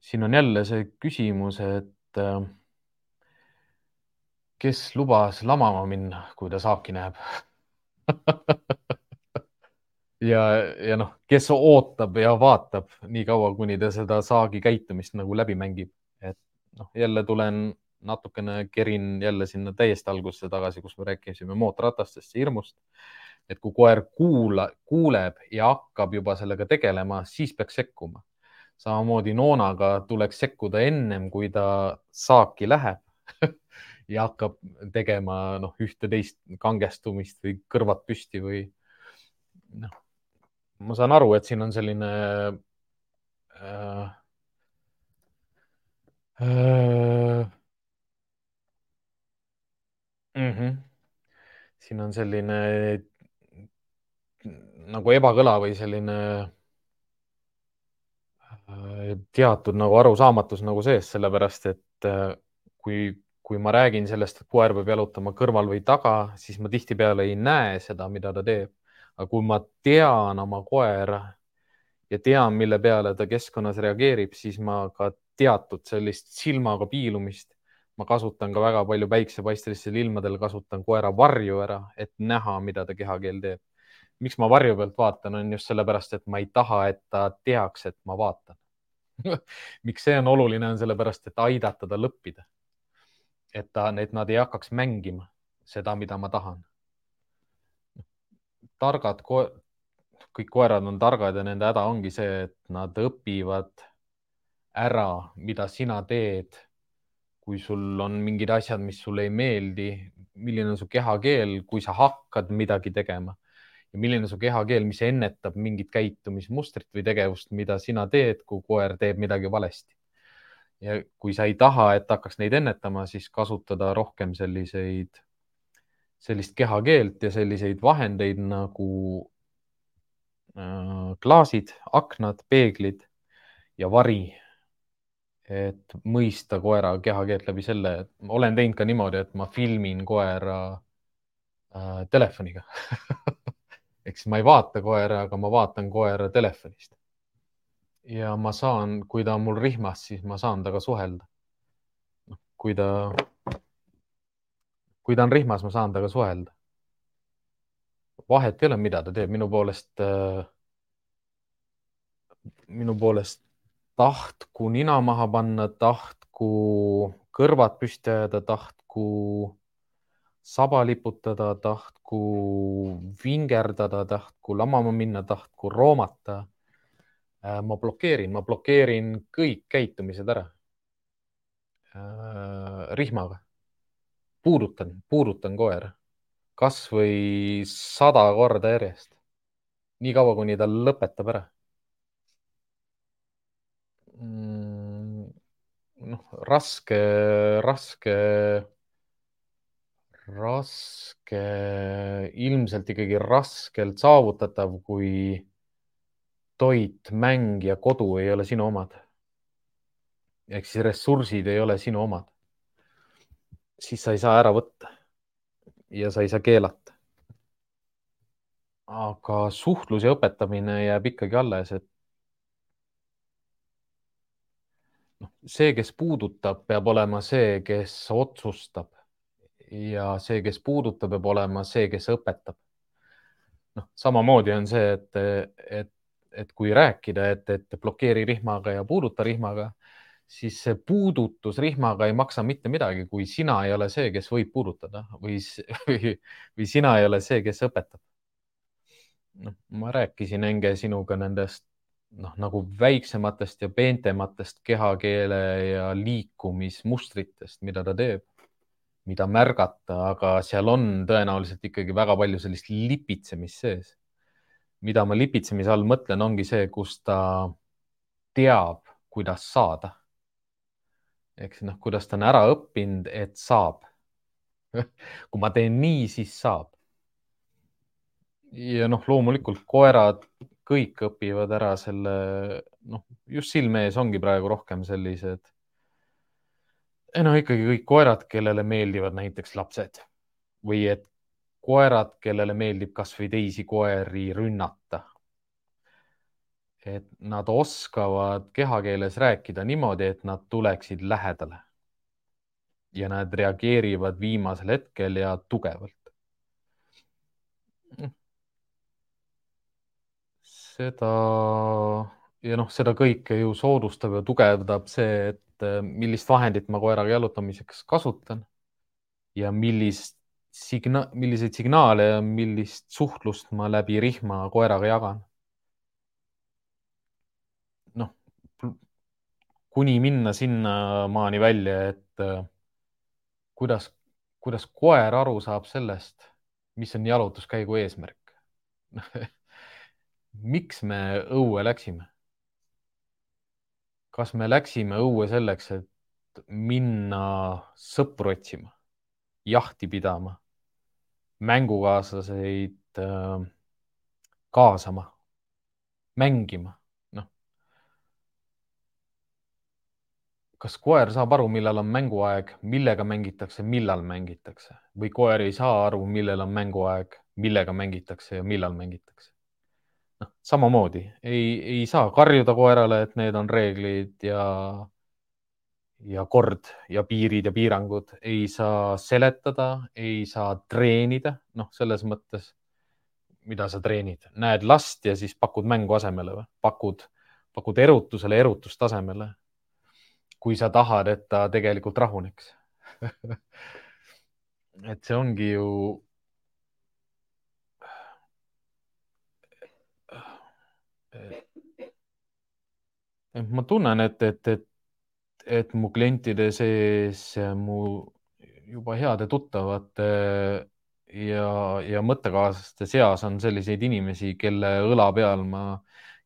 siin on jälle see küsimus, et äh, kes lubas lamama minna, kui ta saaki näeb ja, ja noh, kes ootab ja vaatab nii kaua, kuni ta seda saagi käitumist nagu läbi mängib, et noh, jälle tulen natukene kerin jälle sinna täiesti algusesse tagasi, kus me rääkisime mootorratastest ja hirmust. Et kui koer kuula, kuuleb ja hakkab juba sellega tegelema, siis peaks sekkuma. samamoodi noonaga tuleks sekkuda ennem, kui ta saaki läheb ja hakkab tegema noh, ühte-teist kangestumist või kõrvad püsti või noh, ma saan aru, et siin on selline äh, äh, mm. -hmm. siin on selline nagu ebakõla või selline äh, teatud nagu arusaamatus nagu sees, sellepärast et äh, kui, kui ma räägin sellest, et koer peab jalutama kõrval või taga, siis ma tihtipeale ei näe seda, mida ta teeb. aga kui ma tean oma koera ja tean, mille peale ta keskkonnas reageerib, siis ma ka teatud sellist silmaga piilumist ma kasutan ka väga palju päiksepaistelistel ilmadel, kasutan koera varju ära, et näha, mida ta kehakeel teeb. Miks ma varju pealt vaatan, on just sellepärast, et ma ei taha, et ta teaks, et ma vaatan miks see on oluline, on sellepärast, et aidata tal õppida. et ta, et nad ei hakkaks mängima seda, mida ma tahan. targad, kõik koerad on targad ja nende häda ongi see, et nad õpivad ära, mida sina teed. kui sul on mingid asjad, mis sulle ei meeldi, milline on su kehakeel, kui sa hakkad midagi tegema ja milline su kehakeel, mis ennetab mingit käitumismustrit või tegevust, mida sina teed, kui koer teeb midagi valesti. ja kui sa ei taha, et hakkaks neid ennetama, siis kasutada rohkem selliseid, sellist kehakeelt ja selliseid vahendeid nagu äh, klaasid, aknad, peeglid ja vari et mõista koera kehakeelt läbi selle, et olen teinud ka niimoodi, et ma filmin koera äh, telefoniga ehk siis ma ei vaata koera, aga ma vaatan koera telefonist. ja ma saan, kui ta on mul rihmas, siis ma saan temaga suhelda. noh, kui ta, kui ta on rihmas, ma saan temaga suhelda. vahet ei ole, mida ta teeb, minu poolest äh,, minu poolest tahtku nina maha panna, tahtku kõrvad püsti ajada, tahtku saba liputada, tahtku vingerdada, tahtku lamama minna, tahtku roomata. Äh, ma blokeerin, ma blokeerin kõik käitumised ära. Äh, rihmaga, puudutan, puudutan koera kasvõi sada korda järjest. nii kaua, kuni ta lõpetab ära Mm, noh, raske, raske, raske, ilmselt ikkagi raskelt saavutatav, kui toit, mäng ja kodu ei ole sinu omad. ehk siis ressursid ei ole sinu omad. siis sa ei saa ära võtta. ja sa ei saa keelata. aga suhtlus ja õpetamine jääb ikkagi alles, et noh, see, kes puudutab, peab olema see, kes otsustab ja see, kes puudutab, peab olema see, kes õpetab. noh, samamoodi on see, et, et, et kui rääkida, et, et blokeeri rihmaga ja puuduta rihmaga, siis see puudutus rihmaga ei maksa mitte midagi, kui sina ei ole see, kes võib puudutada või, või, või sina ei ole see, kes õpetab. noh, ma rääkisin Enge sinuga nendest noh, nagu väiksematest ja peentematest kehakeele ja liikumismustritest, mida ta teeb, mida märgata, aga seal on tõenäoliselt ikkagi väga palju sellist lipitsemist sees. mida ma lipitsemise all mõtlen, ongi see, kus ta teab, kuidas saada. ehk siis noh, kuidas ta on ära õppinud, et saab kui ma teen nii, siis saab. ja noh, loomulikult koerad kõik õpivad ära selle, noh, just silme ees ongi praegu rohkem sellised. No ikkagi kõik koerad, kellele meeldivad näiteks lapsed või et koerad, kellele meeldib kasvõi teisi koeri rünnata. et nad oskavad kehakeeles rääkida niimoodi, et nad tuleksid lähedale. ja nad reageerivad viimasel hetkel ja tugevalt seda ja noh, seda kõike ju soodustab ja tugevdab see, et äh, millist vahendit ma koeraga jalutamiseks kasutan ja millist signa-, milliseid signaale ja millist suhtlust ma läbi rihma koeraga jagan. noh, kuni minna sinnamaani välja, et äh, kuidas, kuidas koer aru saab sellest, mis on jalutuskäigu eesmärk miks me õue läksime? Kas me läksime õue selleks, et minna sõpru otsima, jahti pidama, mängukaaslaseid äh, kaasama, mängima, noh. kas koer saab aru, millal on mänguaeg, millega mängitakse, millal mängitakse või koer ei saa aru, millal on mänguaeg, millega mängitakse ja millal mängitakse? Noh, samamoodi. Ei, ei saa karjuda koerale, et need on reeglid ja, ja kord ja piirid ja piirangud, ei saa seletada, ei saa treenida, noh, selles mõttes, mida sa treenid, näed last ja siis pakud mängu asemele või? Pakud, pakud erutusele erutustasemele. kui sa tahad, et ta tegelikult rahuneks. Et see ongi ju ma tunnen, et, et, et, et mu klientide sees, mu juba heade tuttavate ja, ja mõttekaaslaste seas on selliseid inimesi, kelle õla peal ma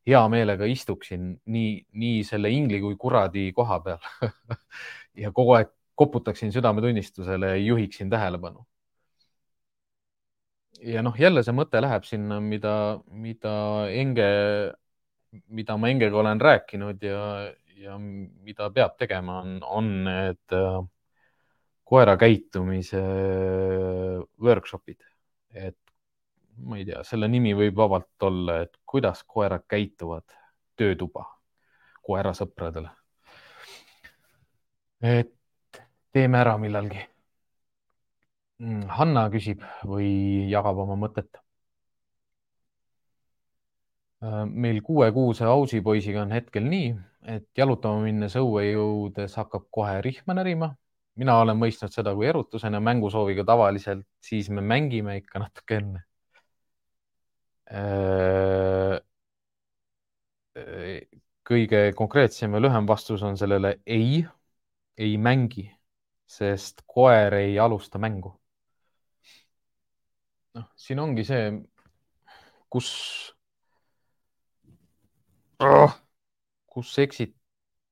hea meelega istuksin nii, nii selle ingli kui kuradi koha peal ja kogu aeg koputaksin südametunnistusele ja juhiksin tähelepanu. ja noh, jälle see mõte läheb sinna, mida, mida Enge, mida ma Engega olen rääkinud ja, ja mida peab tegema, on, on need äh, koera käitumise workshop'id, et ma ei tea, selle nimi võib vabalt olla, et kuidas koerad käituvad töötuba koerasõpradele. et teeme ära millalgi. Mm, Hanna küsib või jagab oma mõtet. Äh, meil kuuekuuse Ausi poisiga on hetkel nii, et jalutama minnes õue jõudes hakkab kohe rihma närima. mina olen mõistnud seda kui erutusena mängusooviga tavaliselt, siis me mängime ikka natuke enne äh, kõige konkreetsem ja lühem vastus on sellele ei, ei mängi, sest koer ei alusta mängu. noh, siin ongi see, kus oh,, kus eksit-,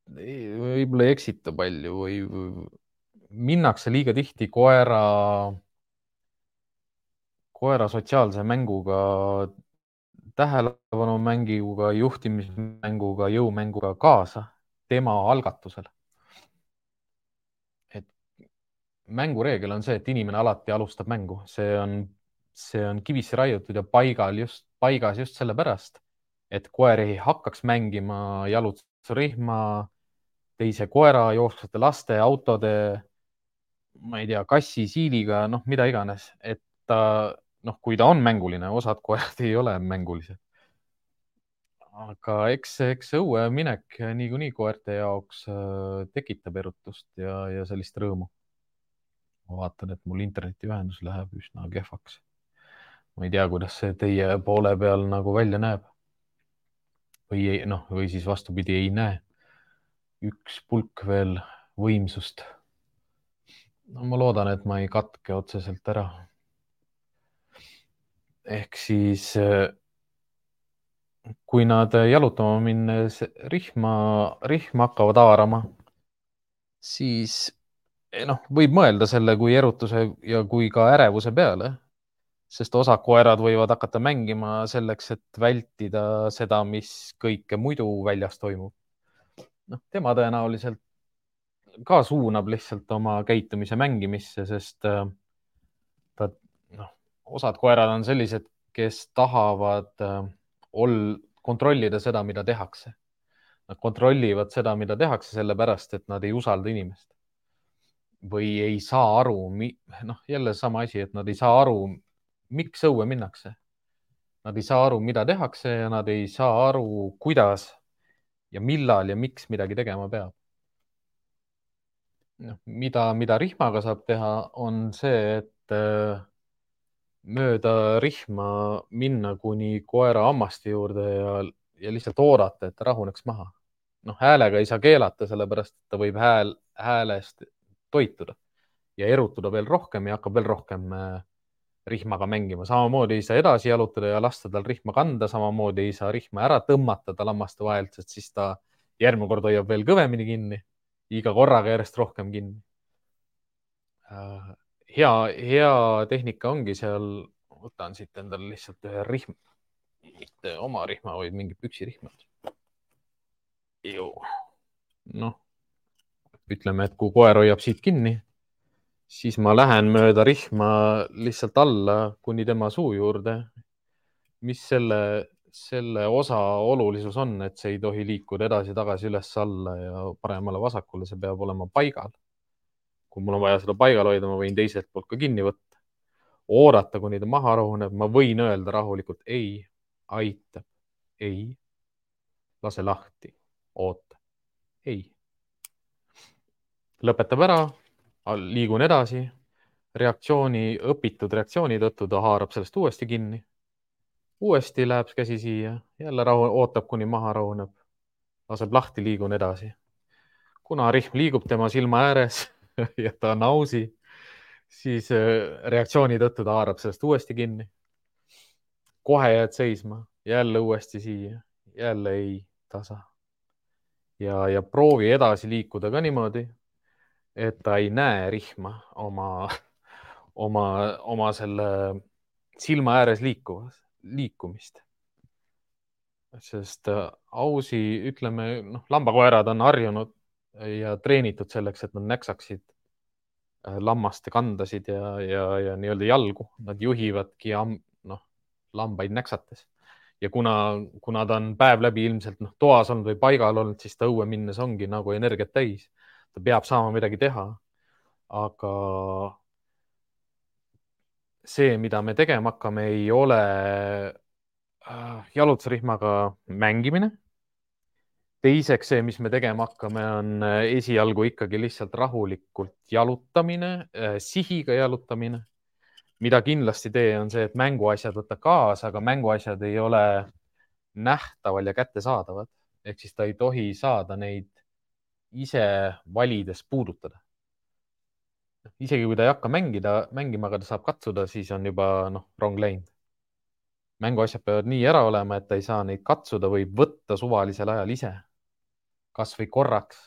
võib-olla ei eksita palju või minnakse liiga tihti koera, koera sotsiaalse mänguga tähelepanumänguga, juhtimismänguga, jõumänguga kaasa tema algatusel. et mängureegel on see, et inimene alati alustab mängu, see on, see on kivisse raiutud ja paigal just, paigas just sellepärast, et koer ei hakkaks mängima jalutusrihma, teise koera, jooksvate laste, autode, ma ei tea, kassi, siiliga, noh, mida iganes, et ta noh, kui ta on mänguline, osad koerad ei ole mängulised. aga eks, eks õue minek niikuinii koerte jaoks äh, tekitab erutust ja, ja sellist rõõmu. ma vaatan, et mul internetiühendus läheb üsna kehvaks. ma ei tea, kuidas see teie poole peal nagu välja näeb. Või noh, või siis vastupidi, ei näe. üks pulk veel võimsust. no ma loodan, et ma ei katke otseselt ära ehk siis äh, kui nad jalutama minnes rihma, rihma hakkavad haarama, siis eh, noh, võib mõelda selle kui erutuse ja kui ka ärevuse peale, sest osad koerad võivad hakata mängima selleks, et vältida seda, mis kõike muidu väljas toimub. noh, tema tõenäoliselt ka suunab lihtsalt oma käitumise mängimisse, sest äh, ta noh, osad koerad on sellised, kes tahavad äh, ol-, kontrollida seda, mida tehakse. Nad kontrollivad seda, mida tehakse, sellepärast et nad ei usalda inimest. või ei saa aru, noh, jälle sama asi, et nad ei saa aru, miks õue minnakse. Nad ei saa aru, mida tehakse ja nad ei saa aru, kuidas ja millal ja miks midagi tegema peab. noh, mida, mida rihmaga saab teha, on see, et äh, mööda rihma minna kuni koera hammaste juurde ja, ja lihtsalt oodata, et rahuneks maha. noh, häälega ei saa keelata, sellepärast et ta võib hääl, häälest toituda ja erutuda veel rohkem ja hakkab veel rohkem äh, rihmaga mängima. samamoodi ei saa edasi jalutada ja lasta tal rihma kanda, samamoodi ei saa rihma ära tõmmata tal hammaste vahelt, sest siis ta järgmine kord hoiab veel kõvemini kinni, iga korraga järjest rohkem kinni äh, hea, hea tehnika ongi seal, võtan siit endale lihtsalt ühe rihm, mitte oma rihma, vaid mingi püksirihma. noh, ütleme, et kui koer hoiab siit kinni, siis ma lähen mööda rihma lihtsalt alla kuni tema suu juurde. mis selle, selle osa olulisus on, et see ei tohi liikuda edasi-tagasi, üles-alla ja paremale-vasakule, see peab olema paigal. Kui mul on vaja seda paigal hoida, ma võin teiselt poolt ka kinni võtta, oodata, kuni ta maha rahuneb, ma võin öelda rahulikult ei, aitab, ei, lase lahti, oota, ei. lõpetab ära, liigun edasi, reaktsiooni, õpitud reaktsiooni tõttu ta haarab sellest uuesti kinni. uuesti läheb käsi siia, jälle rahu, ootab, kuni maha rahuneb, laseb lahti, liigun edasi. kuna rihm liigub tema silma ääres ja ta on ausi, siis äh, reaktsiooni tõttu ta haarab sellest uuesti kinni. kohe jääd seisma, jälle uuesti siia, jälle ei, tasa. ja, ja proovi edasi liikuda ka niimoodi, et ta ei näe rihma oma, oma, oma selle silma ääres liikuvas, liikumist. sest äh, ausi, ütleme, noh, lambakoerad on harjunud ja treenitud selleks, et nad näksaksid Äh, lammaste kandasid ja, ja, ja nii-öelda jalgu, nad juhivadki noh, lambaid näksates. ja kuna, kuna ta on päev läbi ilmselt noh, toas olnud või paigal olnud, siis ta õue minnes ongi nagu energiat täis. Ta peab saama midagi teha. aga see, mida me tegema hakkame, ei ole äh, jalutusrihmaga mängimine teiseks see, mis me tegema hakkame, on äh, esialgu ikkagi lihtsalt rahulikult jalutamine, äh, sihiga jalutamine. mida kindlasti tee, on see, et mänguasjad võta kaasa, aga mänguasjad ei ole nähtaval ja kättesaadavad. ehk siis ta ei tohi saada neid ise valides puudutada. isegi kui ta ei hakka mängida, mängima, aga ta saab katsuda, siis on juba noh, rong läinud mänguasjad peavad nii ära olema, et ta ei saa neid katsuda, võib võtta suvalisel ajal ise kasvõi korraks,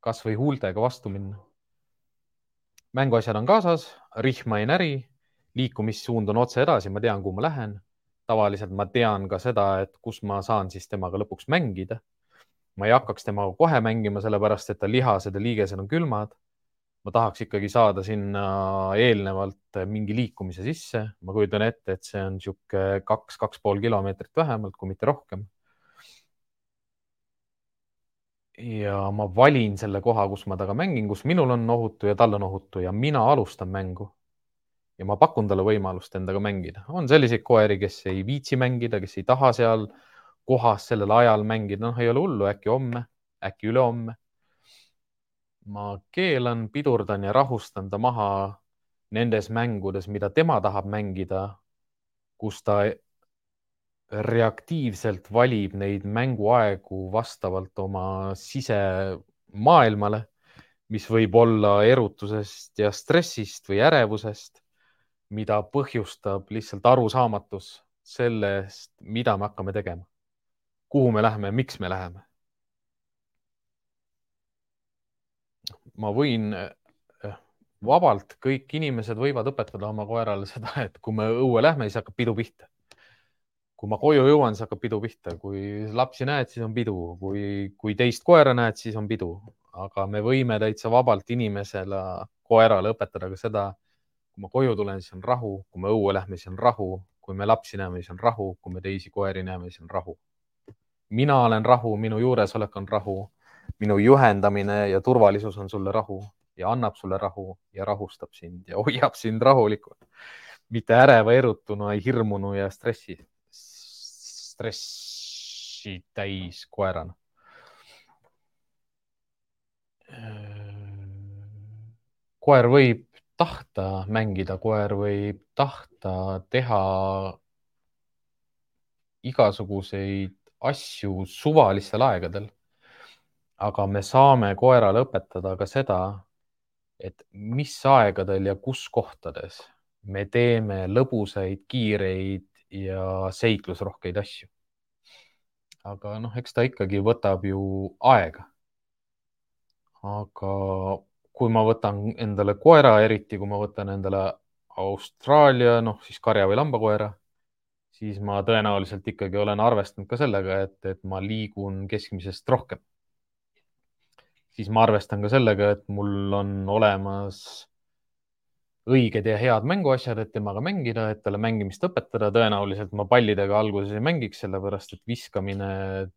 kasvõi huultega vastu minna. mänguasjad on kaasas, rihma ei näri, liikumissuund on otse edasi, ma tean, kuhu ma lähen. tavaliselt ma tean ka seda, et kus ma saan siis temaga lõpuks mängida. Ma ei hakkaks temaga kohe mängima, sellepärast et ta lihased ja liigesed on külmad. ma tahaks ikkagi saada sinna eelnevalt mingi liikumise sisse. ma kujutan ette, et see on niisugune kaks, kaks pool kilomeetrit vähemalt, kui mitte rohkem ja ma valin selle koha, kus ma temaga mängin, kus minul on ohutu ja tal on ohutu ja mina alustan mängu. ja ma pakun talle võimalust endaga mängida. on selliseid koeri, kes ei viitsi mängida, kes ei taha seal kohas sellel ajal mängida, noh, ei ole hullu, äkki homme, äkki ülehomme. ma keelan, pidurdan ja rahustan ta maha nendes mängudes, mida tema tahab mängida, kus ta reaktiivselt valib neid mänguaegu vastavalt oma sisemaailmale, mis võib olla erutusest ja stressist või ärevusest, mida põhjustab lihtsalt arusaamatus sellest, mida me hakkame tegema, kuhu me läheme, miks me läheme. ma võin eh, vabalt, kõik inimesed võivad õpetada oma koerale seda, et kui me õue lähme, siis hakkab pidu pihta kui ma koju jõuan, siis hakkab pidu pihta, kui lapsi näed, siis on pidu, kui, kui teist koera näed, siis on pidu, aga me võime täitsa vabalt inimesele, koerale õpetada ka seda. kui ma koju tulen, siis on rahu, kui me õue lähme, siis on rahu, kui me lapsi näeme, siis on rahu, kui me teisi koeri näeme, siis on rahu. Mina olen rahu, minu juuresolek on rahu, minu juhendamine ja turvalisus on sulle rahu ja annab sulle rahu ja rahustab sind ja hoiab sind rahulikult, mitte äreva, erutuna, hirmunu ja stressi stressi täis koerana? koer võib tahta mängida, koer võib tahta teha igasuguseid asju suvalistel aegadel. aga me saame koerale õpetada ka seda, et mis aegadel ja kus kohtades me teeme lõbusaid, kiireid ja seiklusrohkeid asju. aga noh, eks ta ikkagi võtab ju aega. aga kui ma võtan endale koera, eriti kui ma võtan endale Austraalia, noh siis karja või lambakoera, siis ma tõenäoliselt ikkagi olen arvestanud ka sellega, et, et ma liigun keskmisest rohkem. siis ma arvestan ka sellega, et mul on olemas õiged ja head mänguasjad, et temaga mängida, et talle mängimist õpetada. tõenäoliselt ma pallidega alguses ei mängiks, sellepärast et viskamine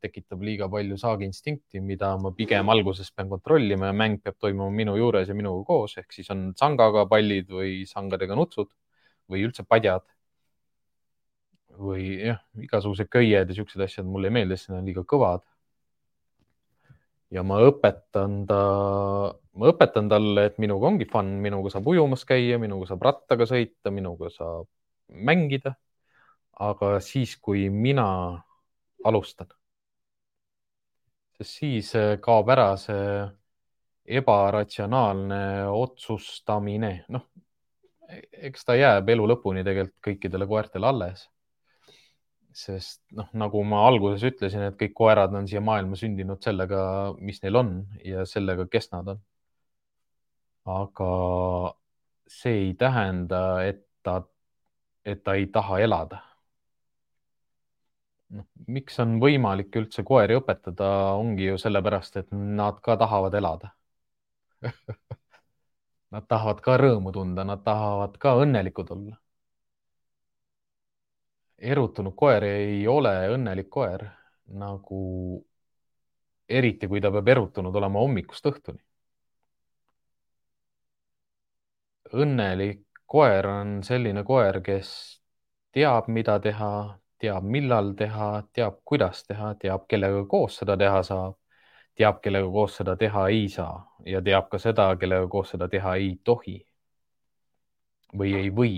tekitab liiga palju saagiinstinkti, mida ma pigem alguses pean kontrollima ja mäng peab toimuma minu juures ja minuga koos, ehk siis on sangaga pallid või sangadega nutsud või üldse padjad. Või jah, igasugused köied ja siuksed asjad mulle ei meeldi, sest need on liiga kõvad ja ma õpetan ta, ma õpetan talle, et minuga ongi fun, minuga saab ujumas käia, minuga saab rattaga sõita, minuga saab mängida. aga siis, kui mina alustan, sest siis äh, kaob ära see ebaratsionaalne otsustamine, noh, eks ta jääb elu lõpuni tegelikult kõikidele koertele alles. Sest noh, nagu ma alguses ütlesin, et kõik koerad on siia maailma sündinud sellega, mis neil on ja sellega, kes nad on. aga see ei tähenda, et ta, et ta ei taha elada noh, miks on võimalik üldse koeri õpetada, ongi ju sellepärast, et nad ka tahavad elada Nad tahavad ka rõõmu tunda, nad tahavad ka õnnelikud olla. Erutunud koer ei ole õnnelik koer, nagu eriti kui ta peab erutunud olema hommikust õhtuni. õnnelik koer on selline koer, kes teab, mida teha, teab, millal teha, teab, kuidas teha, teab, kellega koos seda teha saab teab, kellega koos seda teha ei saa ja teab ka seda, kellega koos seda teha ei tohi või ei või.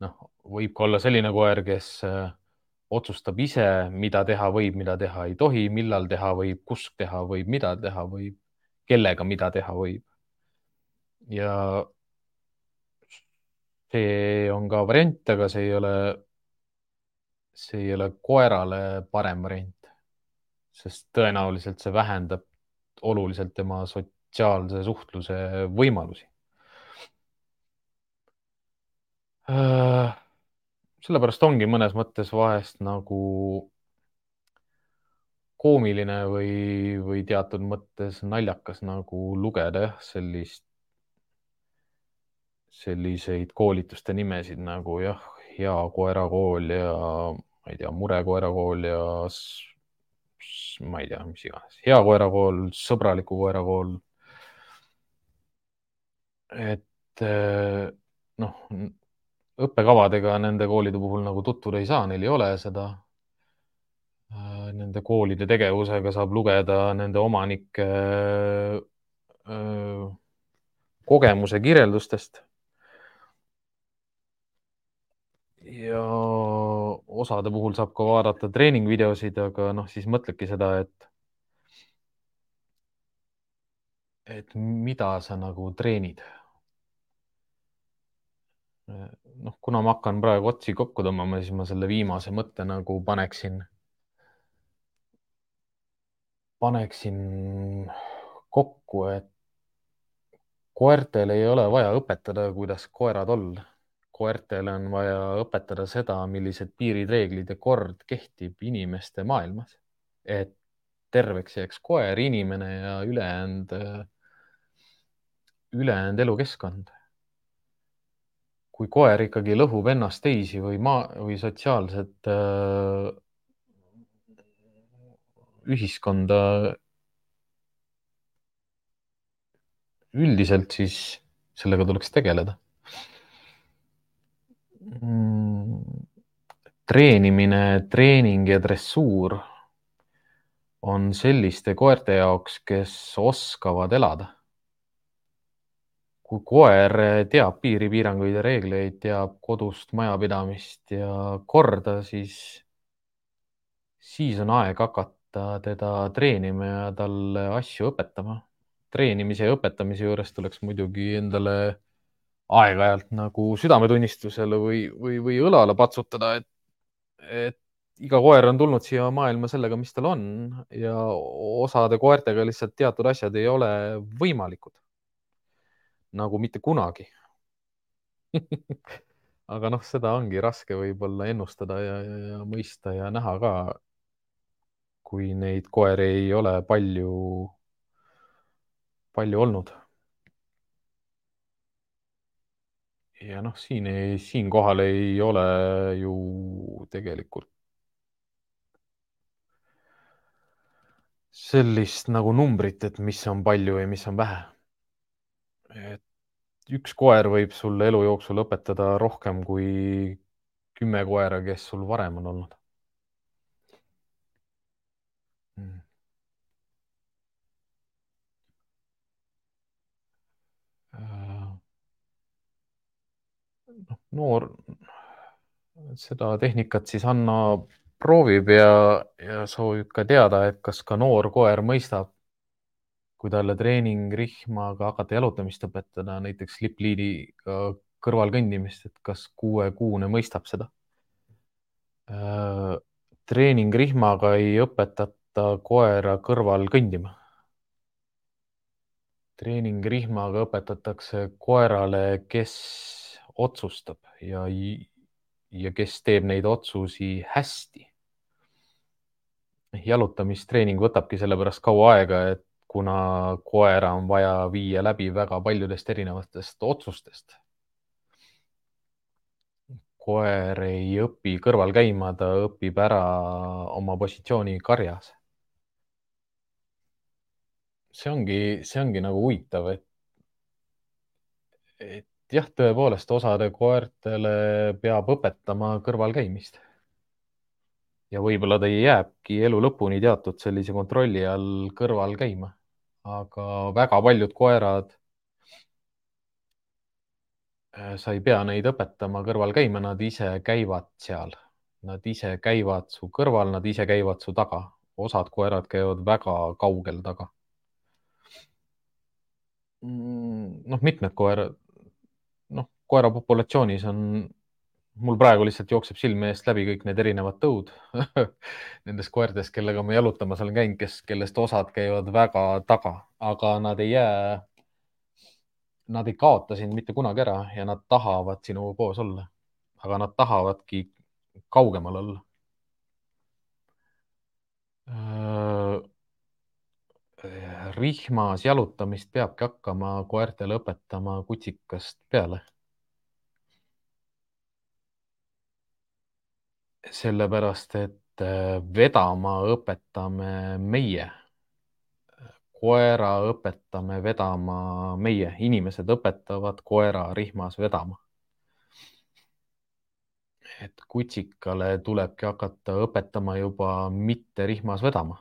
noh, võib ka olla selline koer, kes äh, otsustab ise, mida teha võib, mida teha ei tohi, millal teha võib, kus teha võib, mida teha võib, kellega mida teha võib. ja see on ka variant, aga see ei ole, see ei ole koerale parem variant sest tõenäoliselt see vähendab oluliselt tema sotsiaalse suhtluse võimalusi. Äh, sellepärast ongi mõnes mõttes vahest nagu koomiline või, või teatud mõttes naljakas nagu lugeda jah, sellist, selliseid koolituste nimesid nagu jah, hea koerakool ja ma ei tea, murekoerakool ja ma ei tea, mis iganes, hea koerakool, sõbraliku koerakool. et eh, noh, õppekavadega nende koolide puhul nagu tutvuda ei saa, neil ei ole seda. Eh, nende koolide tegevusega saab lugeda nende omanike eh, kogemuse kirjeldustest ja osade puhul saab ka vaadata treeningvideosid, aga noh, siis mõtledki seda, et et mida sa nagu treenid. Noh, kuna ma hakkan praegu otsi kokku tõmbama, siis ma selle viimase mõtte nagu paneksin, paneksin kokku, et koertel ei ole vaja õpetada, kuidas koerad olla koertele on vaja õpetada seda, millised piirid, reeglid ja kord kehtib inimeste maailmas, et terveks jääks koer, inimene ja ülejäänud, ülejäänud elukeskkond. Kui koer ikkagi lõhub ennast teisi või maa või sotsiaalset äh, ühiskonda üldiselt, siis sellega tuleks tegeleda Mm, treenimine, treening ja dressuur on selliste koerte jaoks, kes oskavad elada. Kui koer teab piiripiiranguid ja reegleid, teab kodust majapidamist ja korda, siis, siis on aeg hakata teda treenima ja talle asju õpetama. treenimise ja õpetamise juures tuleks muidugi endale aeg-ajalt nagu südametunnistusele või, või, või õlale patsutada, et, et iga koer on tulnud siia maailma sellega, mis tal on ja osade koertega lihtsalt teatud asjad ei ole võimalikud. Nagu mitte kunagi aga noh, seda ongi raske võib-olla ennustada ja, ja, ja mõista ja näha ka, kui neid koeri ei ole palju, palju olnud ja noh, siin ei, siinkohal ei ole ju tegelikult sellist nagu numbrit, et mis on palju ja mis on vähe. Et üks koer võib sulle elu jooksul õpetada rohkem kui kümme koera, kes sul varem on olnud. Mm.. noor, seda tehnikat siis Hanno proovib ja, ja soovib ka teada, et kas ka noor koer mõistab, kui talle treeningrihmaga hakata jalutamist õpetada, näiteks slipliidiga kõrval kõndimist, et kas kuuekuune mõistab seda. treeningrihmaga ei õpetata koera kõrval kõndima. treeningrihmaga õpetatakse koerale, kes otsustab ja ja kes teeb neid otsusi hästi. jalutamistreening võtabki sellepärast kaua aega, et kuna koera on vaja viia läbi väga paljudest erinevatest otsustest. koer ei õpi kõrval käima, ta õpib ära oma positsiooni karjas. see ongi, see ongi nagu huvitav, et, et jah, tõepoolest osade koertele peab õpetama kõrvalkäimist. ja võib-olla ta jääbki elu lõpuni teatud sellise kontrolli all kõrval käima, aga väga paljud koerad, äh, sa ei pea neid õpetama kõrval käima, nad ise käivad seal, nad ise käivad su kõrval, nad ise käivad su taga, osad koerad käivad väga kaugel taga. Mm, noh, mitmed koerad, noh, koera populatsioonis on, mul praegu lihtsalt jookseb silme eest läbi kõik need erinevad tõud nendest koertest, kellega ma jalutamas olen käinud, kes, kellest osad käivad väga taga, aga nad ei jää, nad ei kaota sind mitte kunagi ära ja nad tahavad sinuga koos olla. aga nad tahavadki kaugemal olla rihmas jalutamist peabki hakkama koertele õpetama kutsikast peale. Sellepärast, et äh, vedama õpetame meie. koera õpetame vedama meie, inimesed õpetavad koera rihmas vedama. et kutsikale tulebki hakata õpetama juba mitte rihmas vedama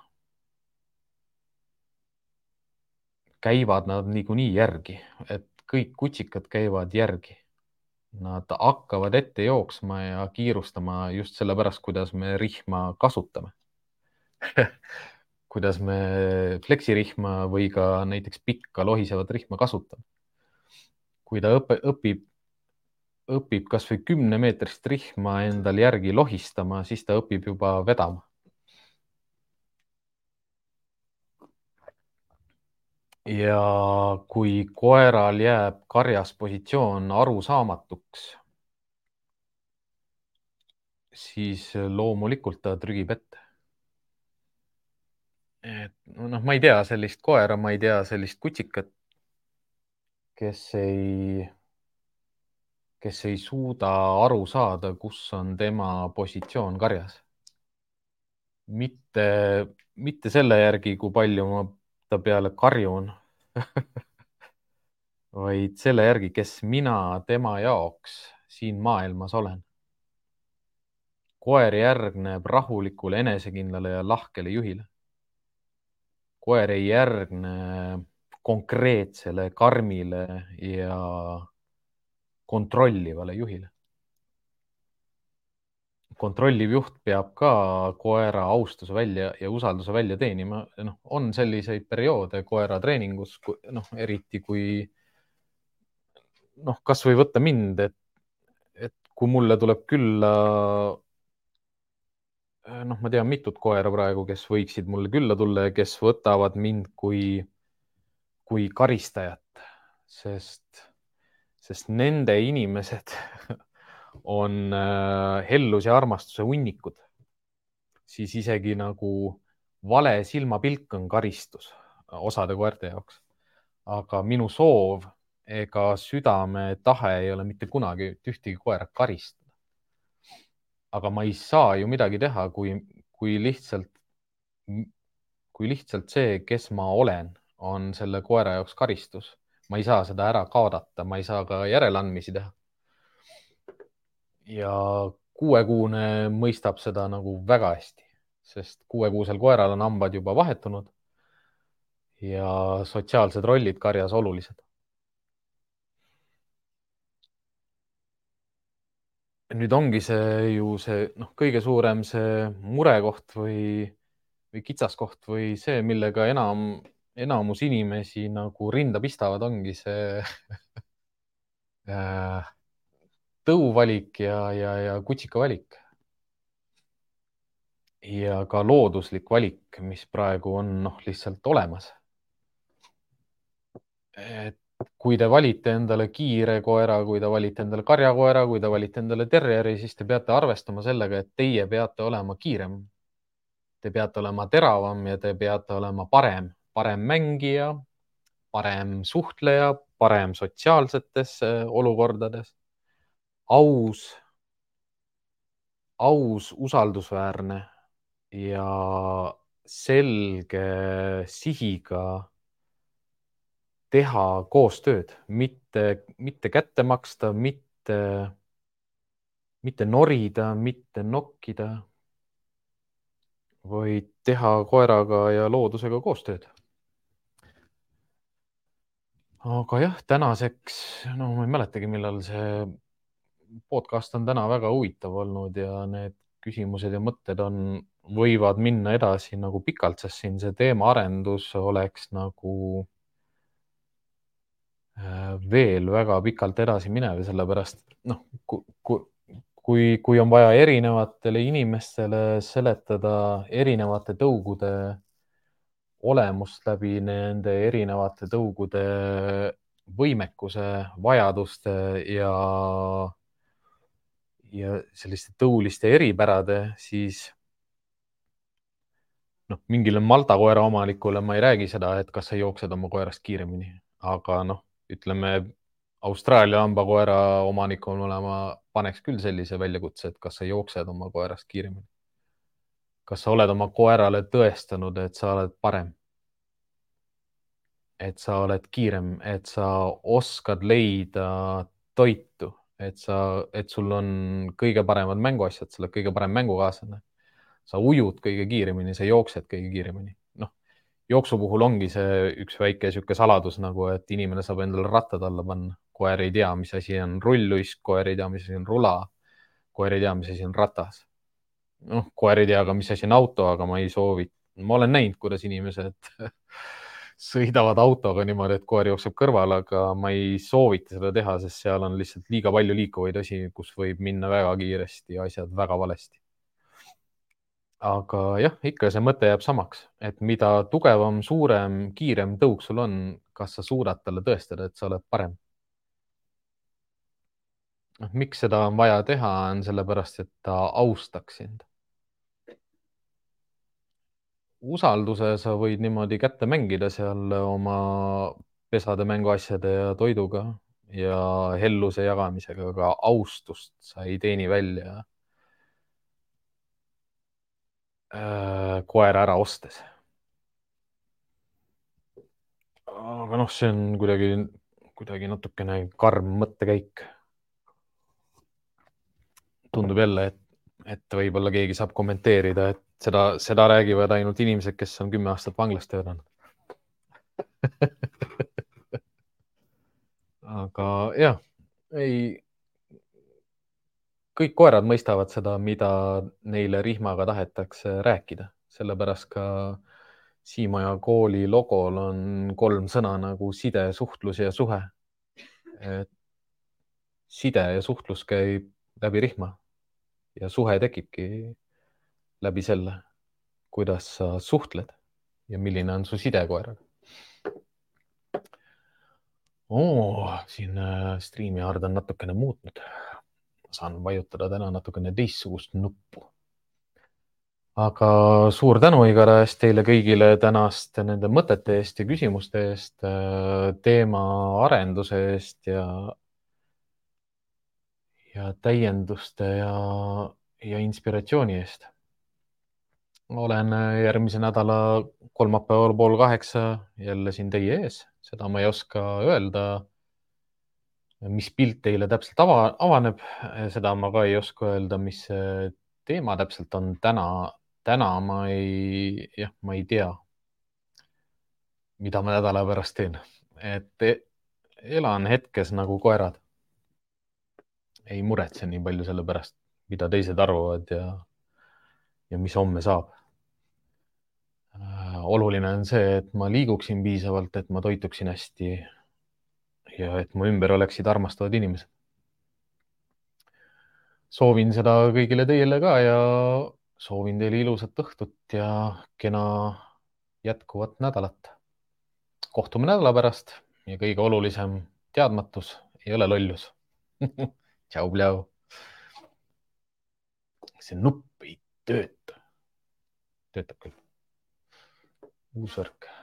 käivad nad niikuinii järgi, et kõik kutsikad käivad järgi. Nad hakkavad ette jooksma ja kiirustama just sellepärast, kuidas me rihma kasutame kuidas me fleksirihma või ka näiteks pikka lohisevat rihma kasutame. kui ta õpe, õpib, õpib kasvõi kümnemeetrist rihma endal järgi lohistama, siis ta õpib juba vedama ja kui koeral jääb karjas positsioon arusaamatuks, siis loomulikult ta trügib ette. et noh, ma ei tea sellist koera, ma ei tea sellist kutsikat, kes ei, kes ei suuda aru saada, kus on tema positsioon karjas. mitte, mitte selle järgi, kui palju ma ta peale karjun vaid selle järgi, kes mina tema jaoks siin maailmas olen. koer järgneb rahulikule, enesekindlale ja lahkele juhile. koer ei järgne konkreetsele, karmile ja kontrollivale juhile kontrolliv juht peab ka koera austuse välja ja usalduse välja teenima. noh, on selliseid perioode koera treeningus, noh, eriti kui noh, kasvõi võtta mind, et, et kui mulle tuleb külla, noh, ma tean mitut koera praegu, kes võiksid mulle külla tulla ja kes võtavad mind kui, kui karistajat, sest, sest nende inimesed on äh, hellus ja armastuse hunnikud, siis isegi nagu vale silmapilk on karistus osade koerte jaoks. aga minu soov ega südametahe ei ole mitte kunagi ühtegi koera karistada. aga ma ei saa ju midagi teha, kui, kui lihtsalt, kui lihtsalt see, kes ma olen, on selle koera jaoks karistus. ma ei saa seda ära kaadata, ma ei saa ka järeleandmisi teha ja kuuekuune mõistab seda nagu väga hästi, sest kuuekuusel koeral on hambad juba vahetunud ja sotsiaalsed rollid karjas olulised. nüüd ongi see ju see noh, kõige suurem see murekoht või, või kitsaskoht või see, millega enam, enamus inimesi nagu rinda pistavad, ongi see äh, tõuvalik ja, ja, ja kutsika valik. ja ka looduslik valik, mis praegu on noh, lihtsalt olemas. et kui te valite endale kiire koera, kui te valite endale karjakoera, kui te valite endale terjeri, siis te peate arvestama sellega, et teie peate olema kiirem. Te peate olema teravam ja te peate olema parem, parem mängija, parem suhtleja, parem sotsiaalsetes äh, olukordades, aus, aus, usaldusväärne ja selge sihiga teha koostööd, mitte, mitte kätte maksta, mitte, mitte norida, mitte nokkida, vaid teha koeraga ja loodusega koostööd. aga jah, tänaseks, no ma ei mäletagi, millal see podcast on täna väga huvitav olnud ja need küsimused ja mõtted on, võivad minna edasi nagu pikalt, sest siin see teemaarendus oleks nagu Äh, veel väga pikalt edasi minev, sellepärast noh, kui, kui on vaja erinevatele inimestele seletada erinevate tõugude olemust läbi nende erinevate tõugude võimekuse, vajaduste ja, ja selliste tõuliste eripärade, siis noh, mingile Malta koera omanikule ma ei räägi seda, et kas sa jooksed oma koerast kiiremini, aga noh ütleme, Austraalia hambakoera omanikuna ma paneks küll sellise väljakutse, et kas sa jooksed oma koerast kiiremini. kas sa oled oma koerale tõestanud, et sa oled parem? et sa oled kiirem, et sa oskad leida toitu, et sa, et sul on kõige paremad mänguasjad, sa oled kõige parem mängukaaslane. sa ujud kõige kiiremini, sa jooksed kõige kiiremini jooksu puhul ongi see üks väike niisugune saladus nagu, et inimene saab endale rattad alla panna. koer ei tea, mis asi on rulluisk, koer ei tea, mis asi on rula. koer ei tea, mis asi on ratas. noh, koer ei tea ka, mis asi on auto, aga ma ei soovi, ma olen näinud, kuidas inimesed sõidavad autoga niimoodi, et koer jookseb kõrval, aga ma ei soovita seda teha, sest seal on lihtsalt liiga palju liikuvaid asi, kus võib minna väga kiiresti ja asjad väga valesti aga jah, ikka see mõte jääb samaks, et mida tugevam, suurem, kiirem tõuk sul on, kas sa suudad talle tõestada, et sa oled parem. noh, miks seda on vaja teha, on sellepärast, et ta austaks sind. Usalduse sa võid niimoodi kätte mängida seal oma pesade, mänguasjade ja toiduga ja helluse jagamisega, aga austust sa ei teeni välja Äh, koera ära ostes. aga noh, see on kuidagi, kuidagi natukene karm mõttekäik. tundub jälle, et, et võib-olla keegi saab kommenteerida, et seda, seda räägivad ainult inimesed, kes on kümme aastat vanglas töötanud aga jah, ei kõik koerad mõistavad seda, mida neile rihmaga tahetakse rääkida, sellepärast ka Siimaja kooli logol on kolm sõna nagu side, suhtlus ja suhe. side ja suhtlus käib läbi rihma ja suhe tekibki läbi selle, kuidas sa suhtled ja milline on su side koeraga. oo, siin äh, striimi Hard on natukene muutnud saan vajutada täna natukene teistsugust nuppu. aga suur tänu igatahes teile kõigile tänast nende mõtete eest ja küsimuste eest, äh, teema arenduse eest ja, ja täienduste ja, ja inspiratsiooni eest. Olen järgmise nädala kolmapäeval pool kaheksa jälle siin teie ees, seda ma ei oska öelda mis pilt teile täpselt ava, avaneb, seda ma ka ei oska öelda, mis teema täpselt on täna. täna ma ei, jah, ma ei tea, mida ma nädala pärast teen, et e, elan hetkes nagu koerad. ei muretse nii palju selle pärast, mida teised arvavad ja, ja mis homme saab. Oluline on see, et ma liiguksin piisavalt, et ma toituksin hästi ja et mu ümber oleksid armastavad inimesed. soovin seda kõigile teile ka ja soovin teile ilusat õhtut ja kena jätkuvat nädalat. kohtume nädala pärast ja kõige olulisem teadmatus ei ole lollus tšau, pljau. see nupp ei tööta. töötab küll. Usarca.